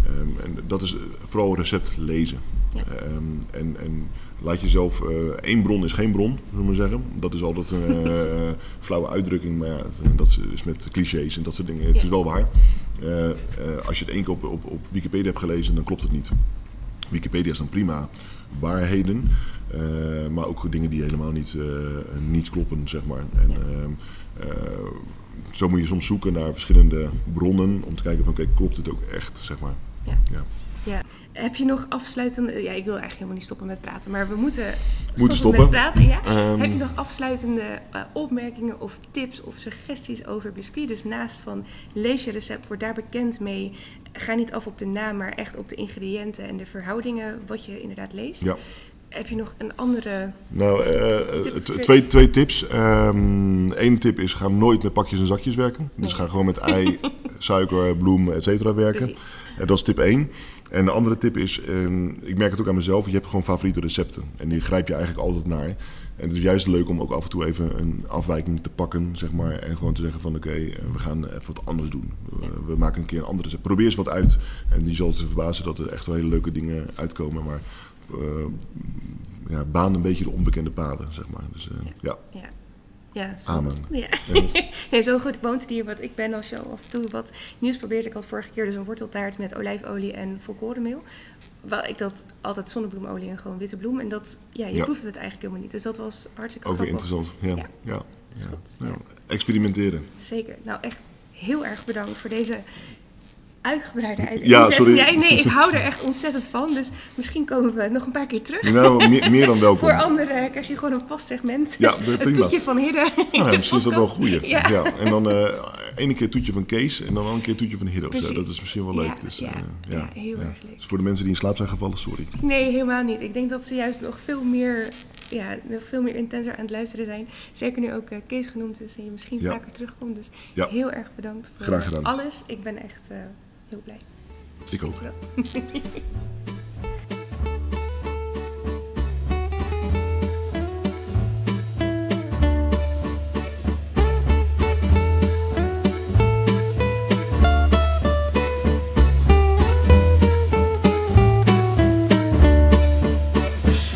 C: ehm, en dat is vooral recept lezen.
B: Ja.
C: Ehm, en, en laat jezelf... eh één bron is geen bron, zullen we maar zeggen. Dat is altijd een eh, flauwe uitdrukking. Maar ja, het- dat is met clichés en dat soort dingen. Het is wel waar. Als je het één keer op, op, op Wikipedia hebt gelezen, dan klopt het niet. Wikipedia is dan prima waarheden, maar ook dingen die helemaal niet, eh, niet kloppen, zeg maar. En, ehm, eh, zo moet je soms zoeken naar verschillende bronnen om te kijken van, oké, klopt het ook echt, zeg maar.
B: Ja.
C: Ja.
B: Ja. Heb je nog afsluitende... Ja, ik wil eigenlijk helemaal niet stoppen met praten, maar we moeten,
C: Moeten
B: stoppen met praten. Ja?
C: Ehm,
B: Heb je nog afsluitende eh, opmerkingen of tips of suggesties over biscuit? Dus naast van lees je recept, word daar bekend mee. Ga niet af op de naam, maar echt op de ingrediënten en de verhoudingen wat je inderdaad leest.
C: Ja.
B: Heb je nog een andere...
C: Nou, eh,
B: Tip voor-
C: twee, twee tips. Eén tip is, ga nooit met pakjes en zakjes werken. Dus
B: Nee.
C: ga gewoon met ei, suiker, bloem, et cetera werken. En dat is tip 1. En de andere tip is, ehm, ik merk het ook aan mezelf, je hebt gewoon favoriete recepten. En die grijp je eigenlijk altijd naar. En het is juist leuk om ook af en toe even een afwijking te pakken, zeg maar. En gewoon te zeggen van, oké, eh, we gaan even wat anders doen. We, we maken een keer een ander recept. Probeer eens wat uit. En die zal je verbazen dat er echt wel hele leuke dingen uitkomen. Maar eh, ja, baan een beetje de onbekende paden, zeg maar. Dus eh, ja,
B: Ja. Ja, zo.
C: amen.
B: Ja. Nee, zo goed woont het hier wat ik ben als je af en toe wat nieuws probeert. Ik had vorige keer dus een worteltaart met olijfolie en volkorenmeel. Waar ik dat altijd zonnebloemolie en gewoon witte bloem. En dat, ja, je
C: Ja.
B: proefde het eigenlijk helemaal niet. Dus dat was hartstikke
C: Ook weer
B: grappig.
C: interessant. Ja,
B: goed,
C: Ja.
B: ja.
C: Experimenteren.
B: Zeker. Nou, echt heel erg bedankt voor deze uitgebreide
C: Ja,
B: uiteenzetting.
C: sorry.
B: Ja, nee, ik hou er echt ontzettend van. Dus misschien komen we nog een paar keer terug.
C: Nou, meer, meer dan welkom.
B: Voor anderen krijg je gewoon een vast segment.
C: Ja,
B: een
C: prima.
B: toetje van Hidden.
C: Nou ja, misschien is dat wel een goeie.
B: Ja.
C: Ja. En dan eh ene keer toetje van Kees en dan een keer toetje van.
B: Precies.
C: Dat is misschien wel leuk.
B: Ja,
C: dus,
B: ja,
C: eh,
B: ja, heel erg leuk.
C: Dus voor de mensen die in slaap zijn gevallen, sorry.
B: Nee, helemaal niet. Ik denk dat ze juist nog veel meer, ja, nog veel meer intenser aan het luisteren zijn. Zeker nu ook eh, Kees genoemd is en je misschien
C: Ja.
B: vaker terugkomt. Dus
C: Ja.
B: heel erg bedankt voor
C: Graag gedaan.
B: alles. Ik ben echt eh, heel blij.
C: Ik ook.
B: Ja.